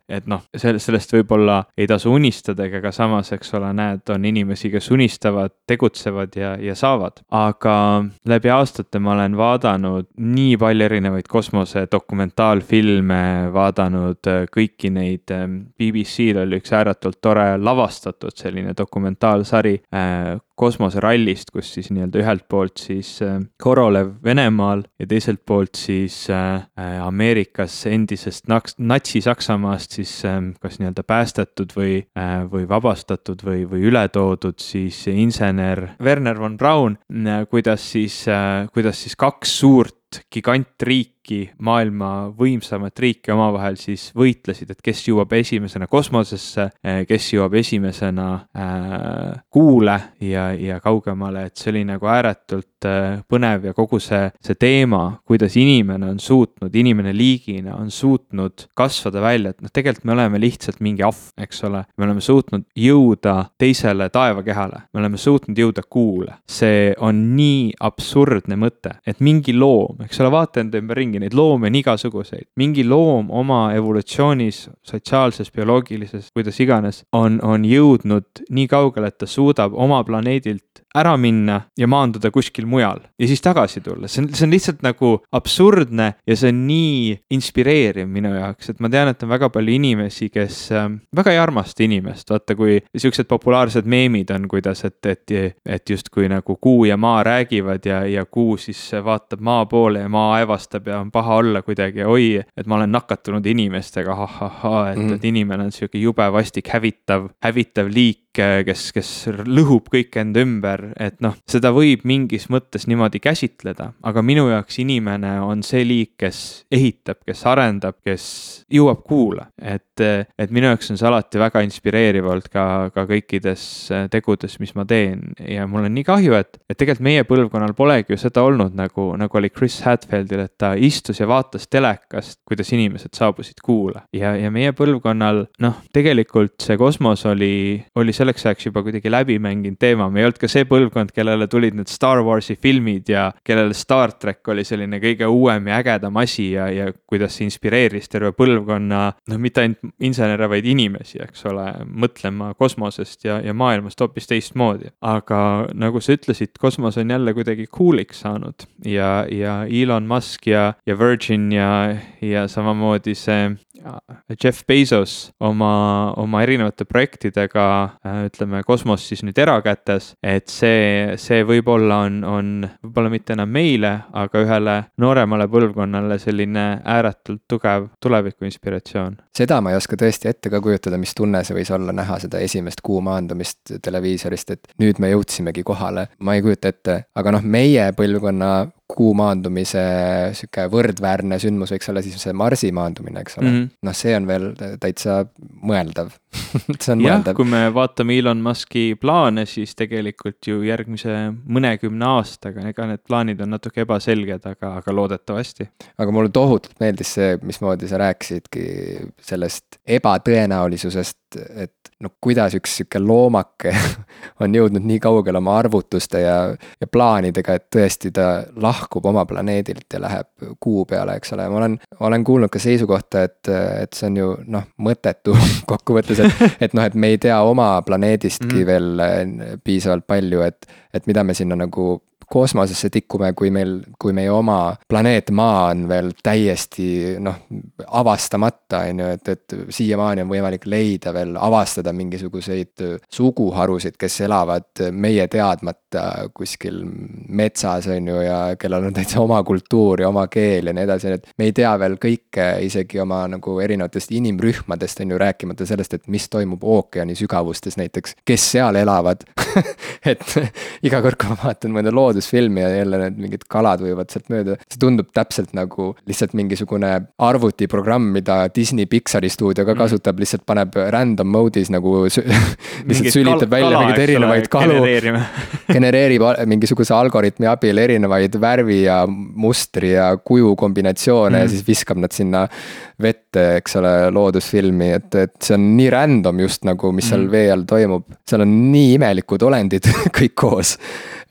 et noh, sellest võib-olla ei tasu unistada, aga samas, eks ole, näed, on inimesi, kes unistavad, tegutsevad ja, ja saavad. aga läbi aastate ma olen vaadanud nii palju erinevaid kosmose dokumentaalfilme, vaadanud kõiki neid, BBC-l oli üks ääretult tore lavastatud selline dokumentaalsari äh, kosmoserallist, kus siis nii-öelda ühelt poolt siis äh, Korolev Venemaal ja teiselt poolt siis äh, äh, Ameerikas endisest Natsi-Saksamaast siis kas nii-öelda päästetud või, või vabastatud või, või üle toodud siis insener Werner von Braun, kuidas siis, kuidas siis kaks suurt gigantriiki, maailma võimsamat riiki omavahel siis võitlesid, et kes jõuab esimesena kosmosesse, eh, kes jõuab esimesena äh, kuule ja, ja kaugemale, et see oli nagu ääretult äh, põnev ja kogu see, see teema, kuidas inimene on suutnud, inimene liigina on suutnud kasvada välja, et noh, tegelikult me oleme lihtsalt mingi ahv, eks ole. me oleme suutnud jõuda teisele taevakehale, me oleme suutnud jõuda kuule. see on nii absurdne mõte, et mingi loom, eks ole, vaata enda ümber ringi näengi neid loomi on igasuguseid. mingi loom oma evolutsioonis, sotsiaalses, bioloogilises, kuidas iganes, on, on jõudnud nii kaugele, et ta suudab oma planeedilt ära minna ja maanduda kuskil mujal ja siis tagasi tulla, see on, see on lihtsalt nagu absurdne ja see on nii inspireeriv minu jaoks, et ma tean, et on väga palju inimesi, kes äh, väga ei armasta inimest, vaata kui siuksed populaarsed meemid on, kuidas, et, et, et justkui nagu kuu ja maa räägivad ja, ja kuu siis vaatab maa poole ja maa aevastab ja on paha olla kuidagi, oi, et ma olen nakatunud inimestega ha,, ahahah, et mm, -hmm. et inimene on sihuke jube vastik, hävitav, hävitav liik kes, kes lõhub kõik enda ümber, et noh, seda võib mingis mõttes niimoodi käsitleda, aga minu jaoks inimene on see liik, kes ehitab, kes arendab, kes jõuab kuule. et, et minu jaoks on see alati väga inspireeriv olnud ka, ka kõikides tegudes, mis ma teen ja mul on nii kahju, et, et tegelikult meie põlvkonnal polegi ju seda olnud nagu, nagu oli Chris Hadfieldil, et ta istus ja vaatas telekast, kuidas inimesed saabusid kuule ja, ja meie põlvkonnal noh, tegelikult see kosmos oli, oli selleks ajaks juba kuidagi läbi mänginud teema, me ei olnud ka see põlvkond, kellele tulid need Star Warsi filmid ja kellele Star track oli selline kõige uuem ja ägedam asi ja, ja kuidas see inspireeris terve põlvkonna, noh, mitte ainult insenere, vaid inimesi, eks ole, mõtlema kosmosest ja, ja maailmast hoopis teistmoodi. aga nagu sa ütlesid, kosmos on jälle kuidagi cool'iks saanud ja, ja Elon Musk ja, ja Virgin ja, ja samamoodi see Jeff Bezos oma, oma erinevate projektidega äh, ütleme, kosmos siis nüüd erakätes, et see, see võib-olla on, on võib-olla mitte enam meile, aga ühele nooremale põlvkonnale selline ääretult tugev tuleviku inspiratsioon. seda ma ei oska tõesti ette ka kujutada, mis tunne see võis olla näha seda esimest kuu maandumist televiisorist, et nüüd me jõudsimegi kohale, ma ei kujuta ette, aga noh, meie põlvkonna kuu maandumise sihuke võrdväärne sündmus võiks olla siis see Marsi maandumine, eks ole mm. -hmm. noh, see on veel täitsa mõeldav see on mõeldav. kui me vaatame Elon Musk'i plaane, siis tegelikult ju järgmise mõnekümne aastaga, ega need plaanid on natuke ebaselged, aga, aga loodetavasti. aga mulle tohutult meeldis see, mismoodi sa rääkisidki sellest ebatõenäolisusest, et no kuidas üks sihuke loomake on jõudnud nii kaugele oma arvutuste ja, ja plaanidega, et tõesti ta lahkub oma planeedilt ja läheb kuu peale, eks ole, ma olen, olen kuulnud ka seisukohta, et, et see on ju noh, mõttetu kokkuvõttes, et, et noh, et me ei tea oma planeedistki mm. veel piisavalt palju, et, et mida me sinna nagu kosmosesse tikkume, kui meil, kui meie oma planeet Maa on veel täiesti noh, avastamata, on ju, et, et siiamaani on võimalik leida veel, avastada mingisuguseid suguharusid, kes elavad meie teadmata kuskil metsas, on ju, ja kellel on täitsa oma kultuur ja oma keel ja nii edasi, et me ei tea veel kõike isegi oma nagu erinevatest inimrühmadest, on ju, rääkimata sellest, et mis toimub ookeani sügavustes näiteks, kes seal elavad. Et iga kord, kui ma vaatan mõnda loodust, loodusfilmi ja jälle need mingid kalad võivad sealt mööda. see tundub täpselt nagu lihtsalt mingisugune arvutiprogramm, mida Disney Pixari stuudio ka mm. kasutab, lihtsalt paneb random mode'is nagu lihtsalt sülitab välja kala, mingeid erinevaid kalu. genereerib mingisuguse algoritmi abil erinevaid värvi ja mustri ja kuju kombinatsioone mm. ja siis viskab nad sinna vette, eks ole, loodusfilmi, et, et see on nii random just nagu, mis seal mm. vee all toimub. seal on nii imelikud olendid kõik koos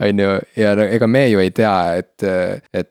on ju, ja ega me ju ei tea, et, et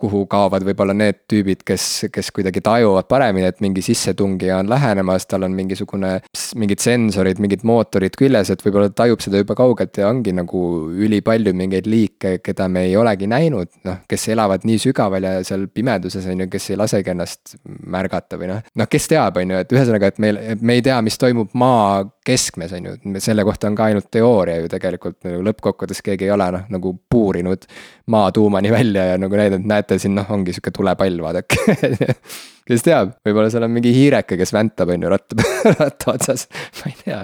kuhu kaovad võib-olla need tüübid, kes, kes kuidagi tajuvad paremini, et mingi sissetungija on lähenemas, tal on mingisugune, mingid sensorid, mingid mootorid küljes, et võib-olla tajub seda juba kaugelt ja ongi nagu ülipalju mingeid liike, keda me ei olegi näinud, noh, kes elavad nii sügaval ja seal pimeduses, on ju, kes ei lasegi ennast märgata või noh, noh, kes teab, on ju, et ühesõnaga, et meil, me ei tea, mis toimub maa keskmes, on ju, selle kohta on ka ainult teooria ju tegelikult, nagu lõppkokkuvõttes keegi ei ole noh, nagu puurinud maa tuumani välja ja nagu näidanud, näete, siin noh, ongi sihuke tulepall, vaadake kes teab, võib-olla seal on mingi hiireke, kes väntab, on ju, ratta, ratta otsas, ma ei tea.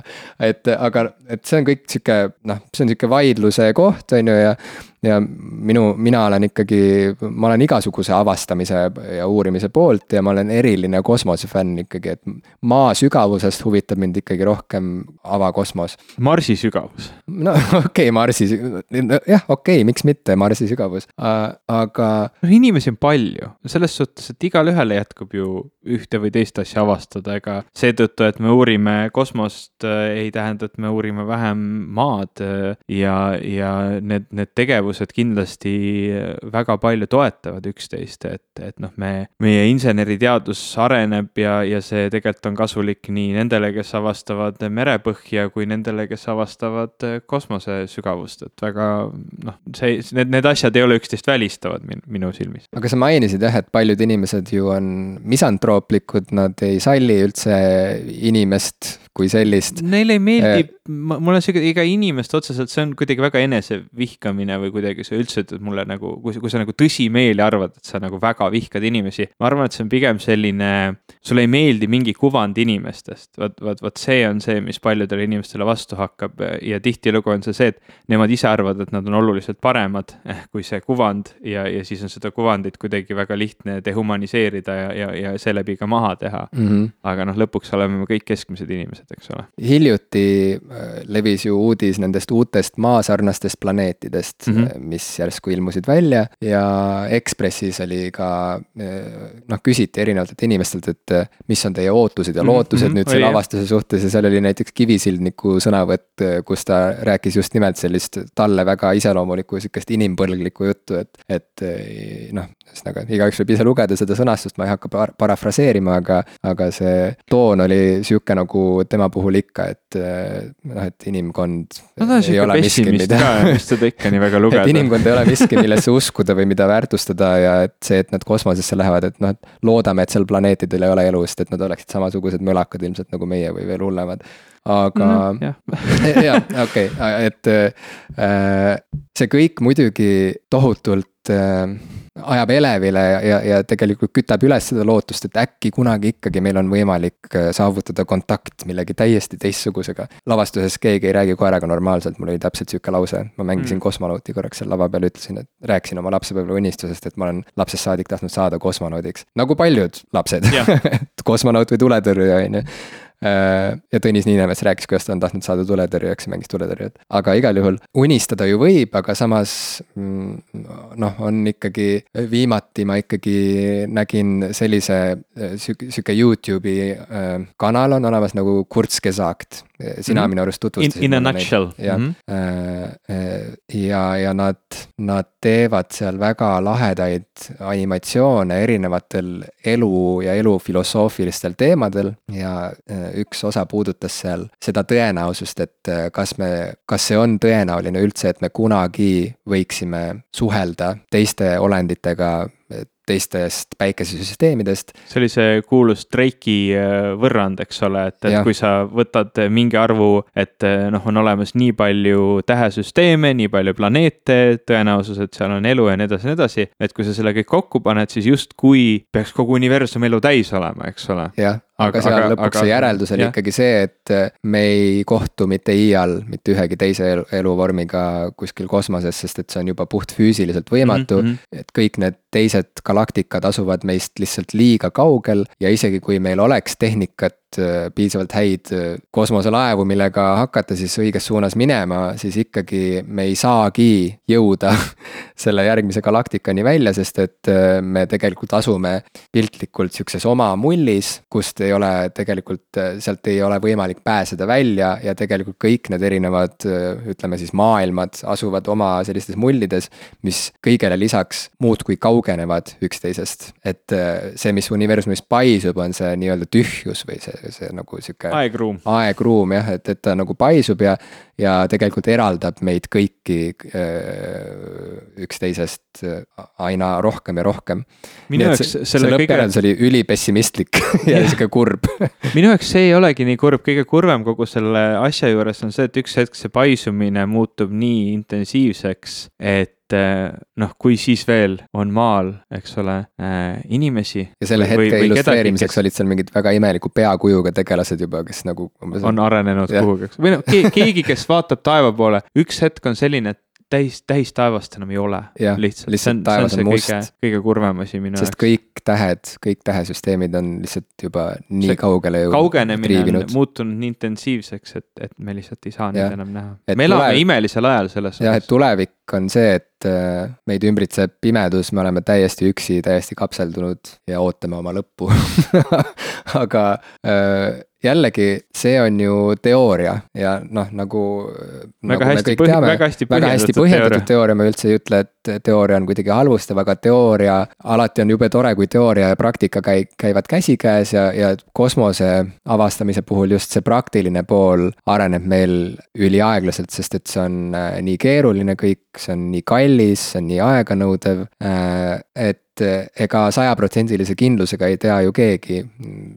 et aga, et see on kõik sihuke noh, see on sihuke vaidluse koht, on ju, ja ja minu, mina olen ikkagi, ma olen igasuguse avastamise ja uurimise poolt ja ma olen eriline kosmosefänn ikkagi, et maa sügavusest huvitab mind ikkagi rohkem avakosmos. Marsi sügavus? no okei okay,, Marsi, jah, okei okay,, miks mitte Marsi sügavus, aga. no inimesi on palju, selles suhtes, et igalühele jätkub ju ühte või teist asja avastada, ega seetõttu, et me uurime kosmost, ei tähenda, et me uurime vähem maad ja, ja need, need tegevused kindlasti väga palju toetavad üksteist, et, et noh, me, meie inseneriteadus areneb ja, ja see tegelikult on kasulik nii nendele, kes avastavad merepõhja, kui nendele, kes avastavad kosmosesügavust, et väga noh, see, need, need asjad ei ole üksteist välistavad min, minu silmis. aga sa mainisid jah, et paljud inimesed ju on misantrooplikud, nad ei salli üldse inimest kui sellist. Neile ei meeldi, äh, mul on sihuke, ega inimest otseselt, see on kuidagi väga enesevihkamine või kuidagi sa üldse ütled mulle nagu, kui, kui sa nagu tõsimeeli arvad, et sa nagu väga vihkad inimesi. ma arvan, et see on pigem selline, sulle ei meeldi mingi kuvand inimestest, vot, vot, vot see on see, mis paljudele inimestele vastu hakkab ja tihtilugu on see see, et nemad ise arvavad, et nad on oluliselt paremad eh, kui see kuvand ja, ja siis on seda kuvandit kuidagi väga lihtne dehumaniseerida ja, ja, ja seeläbi ka maha teha mm. -hmm. aga noh, lõpuks oleme me kõik keskmised inimesed inimesed, eks ole. hiljuti äh, levis ju uudis nendest uutest maasarnastest planeetidest mm, -hmm. mis järsku ilmusid välja ja Ekspressis oli ka äh, noh, küsiti erinevatelt inimestelt, et mis on teie ootused ja mhm, lootused mm -hmm. nüüd selle avastuse suhtes ja seal oli näiteks Kivisildniku sõnavõtt, kus ta rääkis just nimelt sellist talle väga iseloomulikku sihukest inimpõlglikku juttu, et, et noh, ühesõnaga igaüks võib ise lugeda seda sõnastust, ma ei hakka par parafraseerima, aga, aga see toon oli sihuke nagu tema puhul ikka, et eh, noh, et inimkond no, ei ole miski, mida. vist seda ikka nii väga lugeda et inimkond ei ole miski, millesse uskuda või mida väärtustada ja et see, et nad kosmosesse lähevad, et noh, et loodame, et seal planeetidel ei ole elu, sest et nad oleksid samasugused mölakad ilmselt nagu meie või veel hullemad aga mm, -hmm, jah, okei, et äh, see kõik muidugi tohutult äh, ajab elevile ja, ja, ja tegelikult kütab üles seda lootust, et äkki kunagi ikkagi meil on võimalik äh, saavutada kontakt millegi täiesti teistsugusega. lavastuses keegi ei räägi koeraga normaalselt, mul oli täpselt sihuke lause, ma mängisin mm. kosmonauti korraks seal lava peal, ütlesin, et rääkisin oma lapsepõlve unistusest, et ma olen lapsest saadik tahtnud saada kosmonaudiks. nagu paljud lapsed et kosmonaut või tuletõrjuja, on ju ja Tõnis Niinemets rääkis, kuidas ta on tahtnud saada tuletõrjujaks ja mängis tuletõrjujat. aga igal juhul unistada ju võib, aga samas mm, noh, on ikkagi, viimati ma ikkagi nägin sellise äh, sihuke, sihuke Youtube'i äh, kanal on olemas nagu Kurz gesagt sina mm -hmm. minu arust tutvustasid. In, a nutshell. jah mm -hmm., ja, ja nad, nad teevad seal väga lahedaid animatsioone erinevatel elu ja elu filosoofilistel teemadel ja üks osa puudutas seal seda tõenäosust, et kas me, kas see on tõenäoline üldse, et me kunagi võiksime suhelda teiste olenditega teistest päikesesüsteemidest. see oli see kuulus Drake'i äh, võrrand, eks ole, et, et ja. kui sa võtad mingi arvu, et äh, noh, on olemas nii palju tähesüsteeme, nii palju planeete, tõenäosus, et seal on elu ja nii edasi ja nii edasi. et kui sa selle kõik kokku paned, siis justkui peaks kogu universum elu täis olema, eks ole. jah, aga seal aga, lõpuks aga, see järeldus oli ikkagi see, et me ei kohtu mitte iial mitte ühegi teise elu, eluvormiga kuskil kosmoses, sest et see on juba puhtfüüsiliselt võimatu mm. -hmm. et kõik need teised galaktikad asuvad meist lihtsalt liiga kaugel ja isegi kui meil oleks tehnikat Äh, piisavalt häid äh, kosmoselaevu, millega hakata siis õiges suunas minema, siis ikkagi me ei saagi jõuda selle järgmise galaktikani välja, sest et äh, me tegelikult asume piltlikult sihukeses oma mullis, kust ei ole tegelikult, sealt ei ole võimalik pääseda välja ja tegelikult kõik need erinevad, ütleme siis maailmad asuvad oma sellistes mullides, mis kõigele lisaks muudkui kaugenevad üksteisest. et see, mis universumis paisub, on see nii-öelda tühjus või see see nagu sihuke. aegruum. aegruum jah, et, et ta nagu paisub ja, ja tegelikult eraldab meid kõiki äh, üksteisest äh, aina rohkem ja rohkem. minu jaoks selle, kõige... oli ülipessimistlik ja sihuke kurb minu jaoks see ei olegi nii kurb, kõige kurvem kogu selle asja juures on see, et üks hetk see paisumine muutub nii intensiivseks, et et eh, noh, kui siis veel on maal, eks ole äh,, inimesi. ja selle hetke või, või illustreerimiseks kes... olid seal mingid väga imeliku peakujuga tegelased juba, kes nagu. on arenenud kuhugi, või noh, keegi, kes vaatab taeva poole, üks hetk on selline, et täis, täistaevast enam ei ole. lihtsalt, lihtsalt taevas on, on must. kõige, kurvem asi minu jaoks. sest kõik tähed, kõik tähesüsteemid on lihtsalt juba nii see kaugele ju. kaugenemine on muutunud nii intensiivseks, et, et me lihtsalt ei saa neid enam näha. me elame imelisel ajal selles suhtes. jah, et tulevik on see, et et äh, meid ümbritseb pimedus, me oleme täiesti üksi, täiesti kapseldunud ja ootame oma lõppu aga äh, jällegi, see on ju teooria ja noh, nagu. väga nagu hästi, põhj väga hästi põhjendatud, väga hästi põhjendatud teooria, teooria., ma üldse ei ütle, et teooria on kuidagi halvustav, aga teooria, alati on jube tore, kui teooria ja praktika käi-, käivad käsikäes ja, ja kosmose avastamise puhul just see praktiline pool areneb meil üliaeglaselt, sest et see on äh, nii keeruline kõik, see on nii kallis, see on nii aeganõudev, äh, et et ega sajaprotsendilise kindlusega ei tea ju keegi,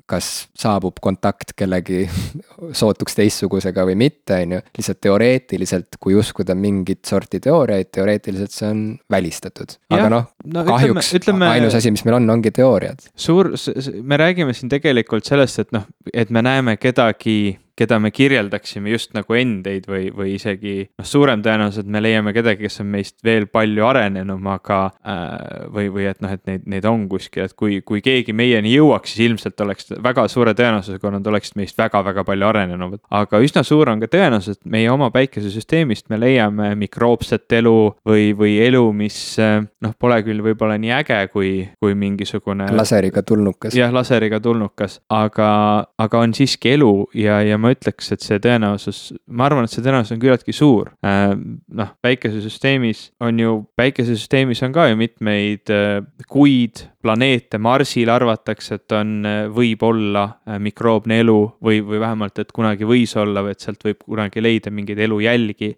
kas saabub kontakt kellegi sootuks teistsugusega või mitte, on ju. lihtsalt teoreetiliselt, kui uskuda mingit sorti teooriaid, teoreetiliselt see on välistatud. aga noh no, kahjuks ütleme, ütleme, ainus asi, mis meil on, ongi teooriad. suur, me räägime siin tegelikult sellest, et noh, et me näeme kedagi keda me kirjeldaksime just nagu endeid või, või isegi noh, suurem tõenäosus, et me leiame kedagi, kes on meist veel palju arenenum, aga äh, või, või et noh, et neid, neid on kuskil, et kui, kui keegi meieni jõuaks, siis ilmselt oleks väga suure tõenäosusega nad oleksid meist väga-väga palju arenenumad. aga üsna suur on ka tõenäosus, et meie oma päikesesüsteemist me leiame mikroobset elu või, või elu, mis noh, pole küll võib-olla nii äge kui, kui mingisugune. laseriga tulnukas. jah, laseriga tulnukas, aga, aga on siiski elu ja, ja ma ütleks, et see tõenäosus, ma arvan, et see tõenäosus on küllaltki suur. Äh, noh, päikesesüsteemis on ju, päikesesüsteemis on ka ju mitmeid äh, kuid, planeete, Marsil arvatakse, et on, äh, võib olla mikroobne elu või, või vähemalt, et kunagi võis olla või et sealt võib kunagi leida mingeid elujälgi.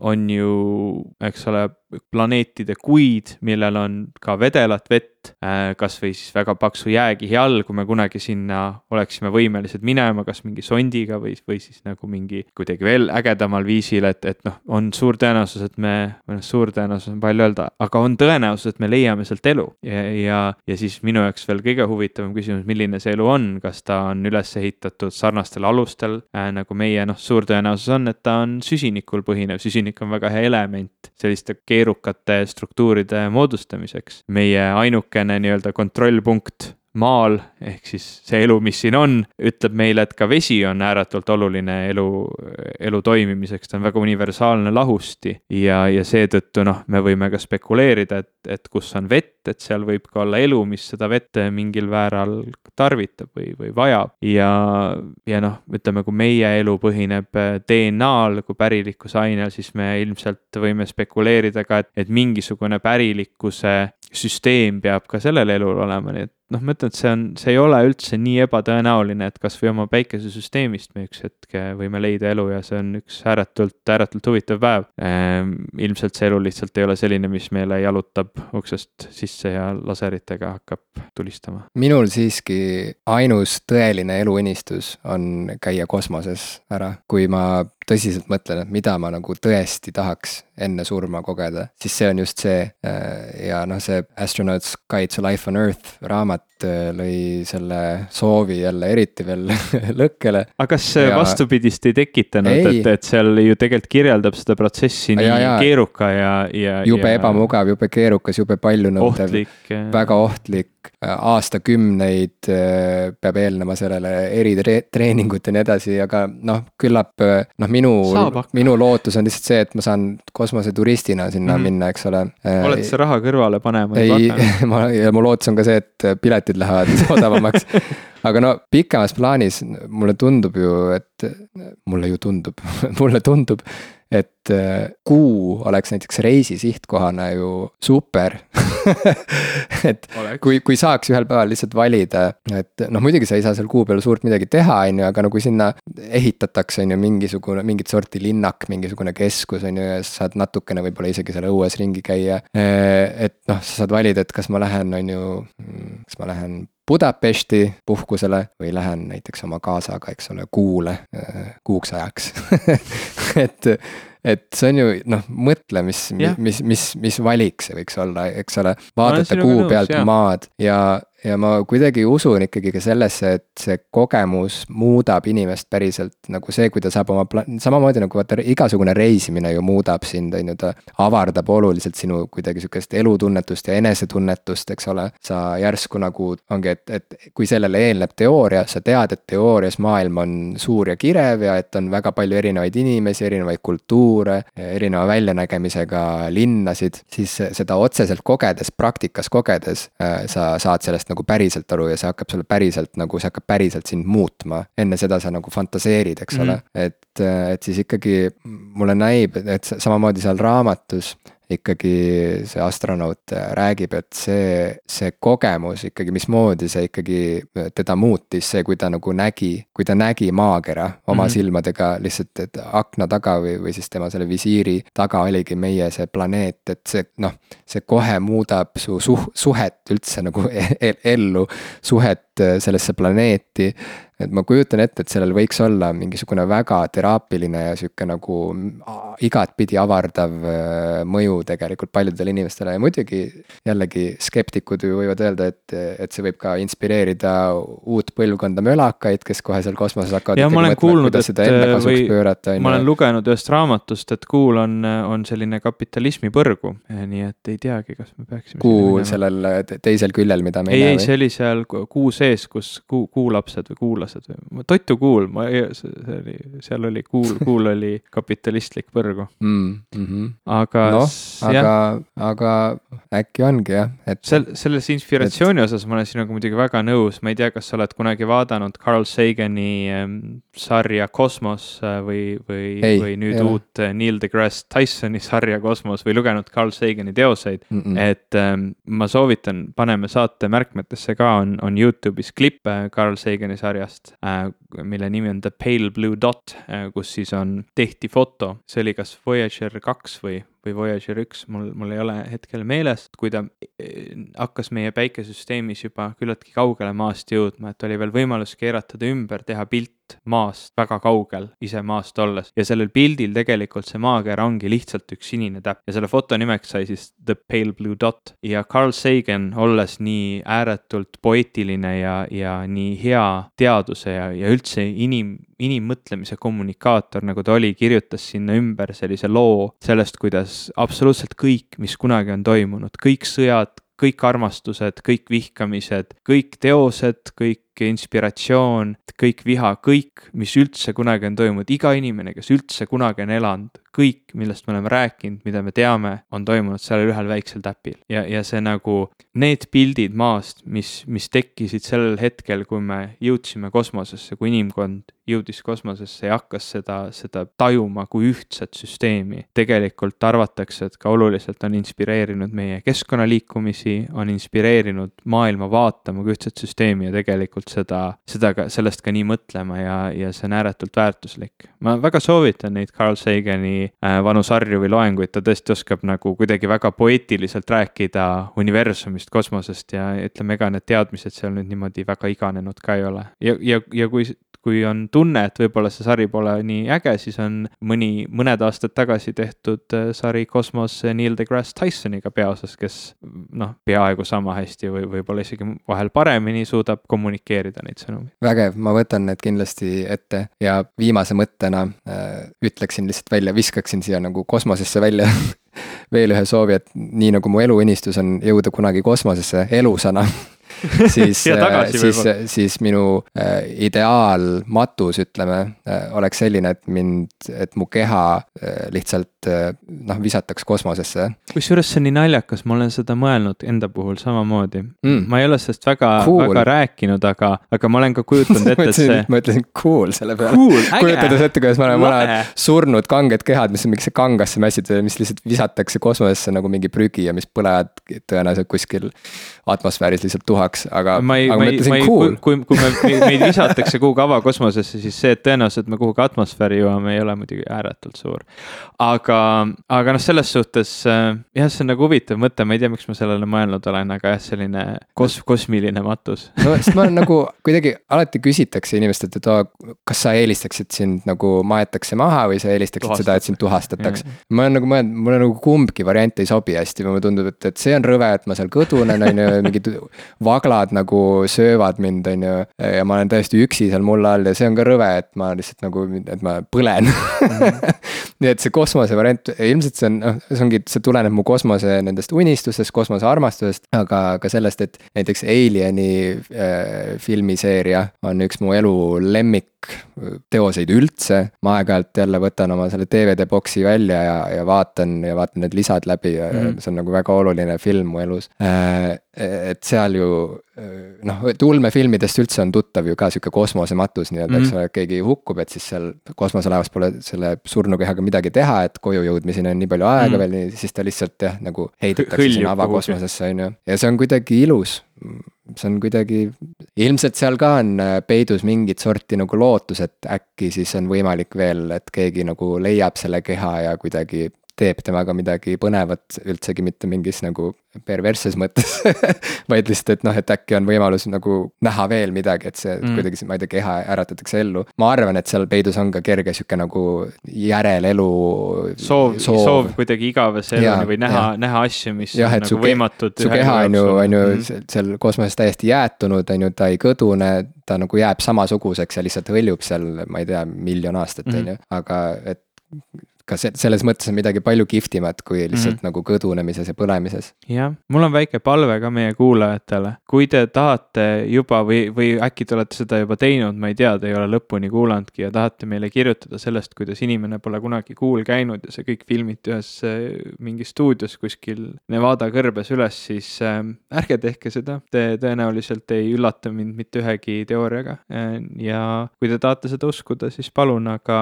on ju, eks ole, planeetide kuid, millel on ka vedelat vett, äh, kasvõi siis väga paksu jääkihi all, kui me kunagi sinna oleksime võimelised minema, kas mingi sondiga või, või siis nagu mingi kuidagi veel ägedamal viisil, et, et noh, on suur tõenäosus, et me, või noh, suur tõenäosus on palju öelda, aga on tõenäosus, et me leiame sealt elu. Ja, ja, ja siis minu jaoks veel kõige huvitavam küsimus, milline see elu on, kas ta on üles ehitatud sarnastel alustel äh, nagu meie, noh, suur tõenäosus on, et ta on süsinikul põhinev, süsinik on väga hea element selliste keeruliste keerukate struktuuride moodustamiseks. meie ainukene nii-öelda kontrollpunkt maal, ehk siis see elu, mis siin on, ütleb meile, et ka vesi on ääretult oluline elu, elu toimimiseks, ta on väga universaalne lahusti. ja, ja seetõttu noh, me võime ka spekuleerida, et, et kus on vett, et seal võib ka olla elu, mis seda vett mingil määral tarvitab või, või vajab. ja, ja noh, ütleme, kui meie elu põhineb DNA-l kui pärilikkusainel, siis me ilmselt võime spekuleerida ka, et, et mingisugune pärilikkuse süsteem peab ka sellel elul olema, nii et noh, ma ütlen, et see on, see ei ole üldse nii ebatõenäoline, et kasvõi oma päikesesüsteemist me üks hetk võime leida elu ja see on üks ääretult, ääretult huvitav päev ehm,. ilmselt see elu lihtsalt ei ole selline, mis meile jalutab uksest sisse ja laseritega hakkab tulistama. minul siiski ainus tõeline eluunistus on käia kosmoses ära, kui ma tõsiselt mõtlen, et mida ma nagu tõesti tahaks enne surma kogeda, siis see on just see. Äh, ja noh, see Astronaut's Guide to Life on Earth raamat lõi selle soovi jälle eriti veel lõkkele. aga kas ja... vastupidist ei tekitanud, et, et seal ju tegelikult kirjeldab seda protsessi nii ja, ja. keeruka ja, ja. jube ja... ebamugav, jube keerukas, jube paljunõudev, väga ohtlik, aastakümneid äh, peab eelnema sellele eritreeningut ja nii edasi, aga noh, küllap noh, minu, minu lootus on lihtsalt see, et ma saan kosmoseturistina sinna mm -hmm. minna, eks ole. Äh, oled sa raha kõrvale panema? ei, ma ja mu lootus on ka see, et piletid lähevad odavamaks. Aga no pikemas plaanis mulle tundub ju, et mulle ju tundub mulle tundub, et äh, kuu oleks näiteks reisi sihtkohana ju super et oleks. kui, kui saaks ühel päeval lihtsalt valida, et noh, muidugi sa ei saa seal kuu peal suurt midagi teha, on ju, aga no kui sinna ehitatakse, on ju, mingisugune, mingit sorti linnak, mingisugune keskus, on ju, ja sa saad natukene võib-olla isegi seal õues ringi käia. Äh, et noh, sa saad valida, et kas ma lähen, on ju, kas ma lähen Budapesti puhkusele või lähen näiteks oma kaasaga, eks ole, kuule äh, kuuks ajaks et, et see on ju noh, mõtle, mis, mis, mis, mis valik see võiks olla, eks ole. vaadata kuu pealt jah. maad ja ja ma kuidagi usun ikkagi ka sellesse, et see kogemus muudab inimest päriselt nagu see, kui ta saab oma pla-, samamoodi nagu vaata igasugune reisimine ju muudab sind, on ju, ta avardab oluliselt sinu kuidagi sihukest elutunnetust ja enesetunnetust, eks ole. sa järsku nagu ongi, et, et kui sellele eelneb teooria, sa tead, et teoorias maailm on suur ja kirev ja et on väga palju erinevaid inimesi, erinevaid kultuure, erineva väljanägemisega linnasid, siis seda otseselt kogedes, praktikas kogedes, äh, sa saad sellest nagu päriselt aru ja see hakkab sulle päriselt nagu, see hakkab päriselt sind muutma. enne seda sa nagu fantaseerid, eks mm -hmm. ole, mhm. et, et siis ikkagi mulle näib, et samamoodi seal raamatus ikkagi see astronaut räägib, et see, see kogemus ikkagi, mismoodi see ikkagi teda muutis, see, kui ta nagu nägi, kui ta nägi maakera oma mm -hmm. silmadega lihtsalt, et akna taga või, või siis tema selle visiiri taga oligi meie see planeet, et see noh, see kohe muudab su suh-, suhet üldse nagu el ellu, suhet sellesse planeeti et ma kujutan ette, et sellel võiks olla mingisugune väga teraapiline ja sihuke nagu igatpidi avardav äh, mõju tegelikult paljudele inimestele ja muidugi jällegi skeptikud ju võivad öelda, et, et see võib ka inspireerida uut põlvkonda mölakaid, kes kohe seal kosmoses hakkavad. ja ma olen kuulnud, et või pöörata, ma olen lugenud ühest raamatust, et kuul on, on selline kapitalismi põrgu, nii et ei teagi, kas me peaksime. kuu sellel teisel küljel, mida me ei näe või? ei, see oli seal kuu sees, kus kuu, kuulapsed või kuulased või, Totu Kuul, ma see oli, seal oli kuul, kuul oli kapitalistlik põrgu mm. -hmm. aga no,. aga, aga äkki ongi jah, et. sel-, selles inspiratsiooni et... osas ma olen sinuga muidugi väga nõus, ma ei tea, kas sa oled kunagi vaadanud Carl Sagani ähm, sarja Kosmos äh, või, või, või nüüd ei, uut äh, Neil deGrasse Tysoni sarja Kosmos või lugenud Carl Sagani teoseid mm. -mm. et ähm, ma soovitan, paneme saate märkmetesse ka, on, on Youtube'is klippe Carl Sagani sarjast äh, mille nimi on The Pale Blue Dot, äh, kus siis on, tehti foto, see oli kas Voyager kaks või, või Voyager üks, mul, mul ei ole hetkel meeles, kui ta äh, hakkas meie päikesesüsteemis juba küllaltki kaugele maast jõudma, et oli veel võimalus keerata ta ümber, teha pilt maast väga kaugel, ise maast olles. ja sellel pildil tegelikult see maakera ongi lihtsalt üks sinine täpp ja selle foto nimeks sai siis The Pale Blue Dot ja Carl Sagan, olles nii ääretult poeetiline ja, ja nii hea teaduse ja, ja üldse inim, inimmõtlemise kommunikaator, nagu ta oli, kirjutas sinna ümber sellise loo sellest, kuidas absoluutselt kõik, mis kunagi on toimunud, kõik sõjad, kõik armastused, kõik vihkamised, kõik teosed, kõik inspiratsioon, kõik viha, kõik, mis üldse kunagi on toimunud, iga inimene, kes üldse kunagi on elanud, kõik, millest me oleme rääkinud, mida me teame, on toimunud sellel ühel väiksel täpil. ja, ja see nagu, need pildid maast, mis, mis tekkisid sellel hetkel, kui me jõudsime kosmosesse, kui inimkond jõudis kosmosesse ja hakkas seda, seda tajuma kui ühtset süsteemi. tegelikult arvatakse, et ka oluliselt on inspireerinud meie keskkonnaliikumisi, on inspireerinud maailma vaatama kui ühtset süsteemi ja tegelikult seda, seda ka, sellest ka nii mõtlema ja, ja see on ääretult väärtuslik. ma väga soovitan neid Carl Sagani äh, vanu sarju või loenguid, ta tõesti oskab nagu kuidagi väga poeetiliselt rääkida universumist, kosmosest ja ütleme, ega need teadmised seal nüüd niimoodi väga iganenud ka ei ole. ja, ja, ja kui kui on tunne, et võib-olla see sari pole nii äge, siis on mõni, mõned aastad tagasi tehtud äh, sari Kosmos Neil deGrasse Tysoniga peaosas, kes noh, peaaegu sama hästi või võib-olla isegi vahel paremini suudab kommunikeerida neid sõnumeid. vägev, ma võtan need kindlasti ette ja viimase mõttena äh, ütleksin lihtsalt välja, viskaksin siia nagu kosmosesse välja veel ühe soovi, et nii nagu mu eluunistus on jõuda kunagi kosmosesse elusana siis siis, siis minu äh, ideaalmatus, ütleme äh,, oleks selline, et mind, et mu keha äh, lihtsalt äh, noh, visataks kosmosesse. kusjuures see on nii naljakas, ma olen seda mõelnud enda puhul samamoodi mm.. ma ei ole sellest väga cool., väga rääkinud, aga, aga ma olen ka kujutanud ette, et see. ma ütlesin cool selle peale cool,. kujutades ette, kuidas me oleme mõned surnud kanged kehad, mis on mingisse kangasse mässitud ja mis lihtsalt visatakse kosmosesse nagu mingi prügi ja mis põlevad tõenäoliselt kuskil atmosfääris lihtsalt tuhaks, aga, aga ma mõtlesin cool. kui, kui, me, meid visatakse kuhugi avakosmosesse, siis see, et tõenäoliselt me kuhugi atmosfääri jõuame, ei ole muidugi ääretult suur. aga, aga noh, selles suhtes äh, jah, see on nagu huvitav mõte, ma ei tea, miks ma sellele mõelnud olen, aga jah, selline kos-, kosmiline matus. no sest ma olen nagu kuidagi alati küsitakse inimestelt, et oo, kas sa eelistaksid sind nagu maetakse maha või sa eelistaksid Tuhastat. seda, et sind tuhastataks. ma olen nagu mõelnud, mulle nagu kumbki variant ei sobi hästi, mulle tundub, et, et see on rõve, et ma seal kõdunen, on ju mingid aglad nagu söövad mind, on ju. ja ma olen täiesti üksi seal mulla all ja see on ka rõve, et ma lihtsalt nagu, et ma põlen. -hmm. nii et see kosmose variant, ilmselt see on, noh, see ongi, see tuleneb mu kosmose nendest unistustest, kosmose armastusest, aga ka sellest, et näiteks Alieni äh, filmiseeria on üks mu elu lemmikteoseid üldse. ma aeg-ajalt jälle võtan oma selle DVD boksi välja ja, ja vaatan ja vaatan need lisad läbi ja mm see on nagu väga oluline film mu elus äh,. et seal ju noh, et ulmefilmidest üldse on tuttav ju ka sihuke kosmosematus nii-öelda mm, eks ole, et keegi hukkub, et siis seal kosmoselaevas pole selle surnukehaga midagi teha, et koju jõudmiseni on nii palju aega mm veel, siis ta lihtsalt jah, nagu heidetakse sinna avakosmosesse, on ju. ja see on kuidagi ilus see on kuidagi, ilmselt seal ka on äh, peidus mingit sorti nagu lootus, et äkki siis on võimalik veel, et keegi nagu leiab selle keha ja kuidagi teeb temaga midagi põnevat, üldsegi mitte mingis nagu perversses mõttes vaid lihtsalt, et noh, et äkki on võimalus nagu näha veel midagi, et see mm. kuidagi, ma ei tea, keha äratatakse ellu. ma arvan, et seal peidus on ka kerge sihuke nagu järelelu. soov, soov., soov kuidagi igavese eluni või näha, näha asju, mis ja, on nagu võimatud. su keha on ju, on ju mm. seal kosmoses täiesti jäätunud, on ju, ta ei kõdune, ta nagu jääb samasuguseks ja lihtsalt hõljub seal, ma ei tea, miljon aastat, on ju, aga et ka se-, selles mõttes on midagi palju kihvtimat kui lihtsalt mm -hmm. nagu kõdunemises ja põlemises. jah, mul on väike palve ka meie kuulajatele, kui te tahate juba või, või äkki te olete seda juba teinud, ma ei tea, te ei ole lõpuni kuulanudki ja tahate meile kirjutada sellest, kuidas inimene pole kunagi kuul käinud ja see kõik filmiti ühes äh, mingis stuudios kuskil Nevada kõrbes üles, siis äh, ärge tehke seda, te tõenäoliselt ei üllata mind mitte ühegi teooriaga. Äh, ja kui te tahate seda uskuda, siis palun, aga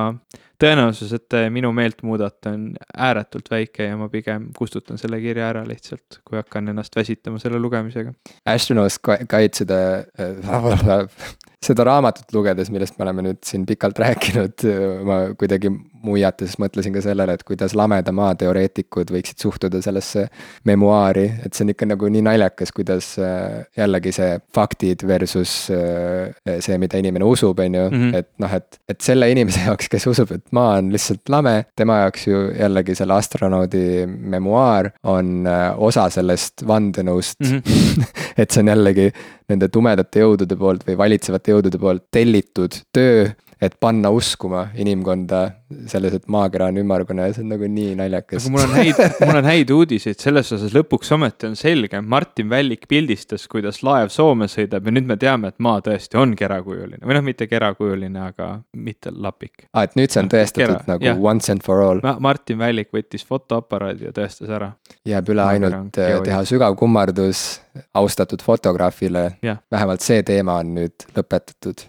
tõenäosus, et te minu meelt muudate, on ääretult väike ja ma pigem kustutan selle kirja ära lihtsalt, kui hakkan ennast väsitama selle lugemisega. Astronauts Guide seda äh, seda raamatut lugedes, millest me oleme nüüd siin pikalt rääkinud, ma kuidagi muiates mõtlesin ka sellele, et kuidas lameda maa teoreetikud võiksid suhtuda sellesse memuaari, et see on ikka nagu nii naljakas, kuidas äh, jällegi see faktid versus äh, see, mida inimene usub, on ju, mhm. et noh, et, et selle inimese jaoks, kes usub, et maa on lihtsalt lame, tema jaoks ju jällegi selle astronaudi memuaar on äh, osa sellest vandenõust mm. -hmm. et see on jällegi nende tumedate jõudude poolt või valitsevate jõudude poolt tellitud töö et panna uskuma inimkonda selles, et maakera on ümmargune ja see on nagu nii naljakas. aga mul on häid, mul on häid uudiseid selles osas, lõpuks ometi on selge, Martin Vällik pildistas, kuidas laev Soome sõidab ja nüüd me teame, et maa tõesti on kerakujuline või noh, mitte kerakujuline, aga mitte lapik. aa, et nüüd see on tõestatud Kera, nagu jah. once and for all. Martin Vällik võttis fotoaparaadi ja tõestas ära. jääb üle ainult äh, teha sügav kummardus austatud fotograafile. vähemalt see teema on nüüd lõpetatud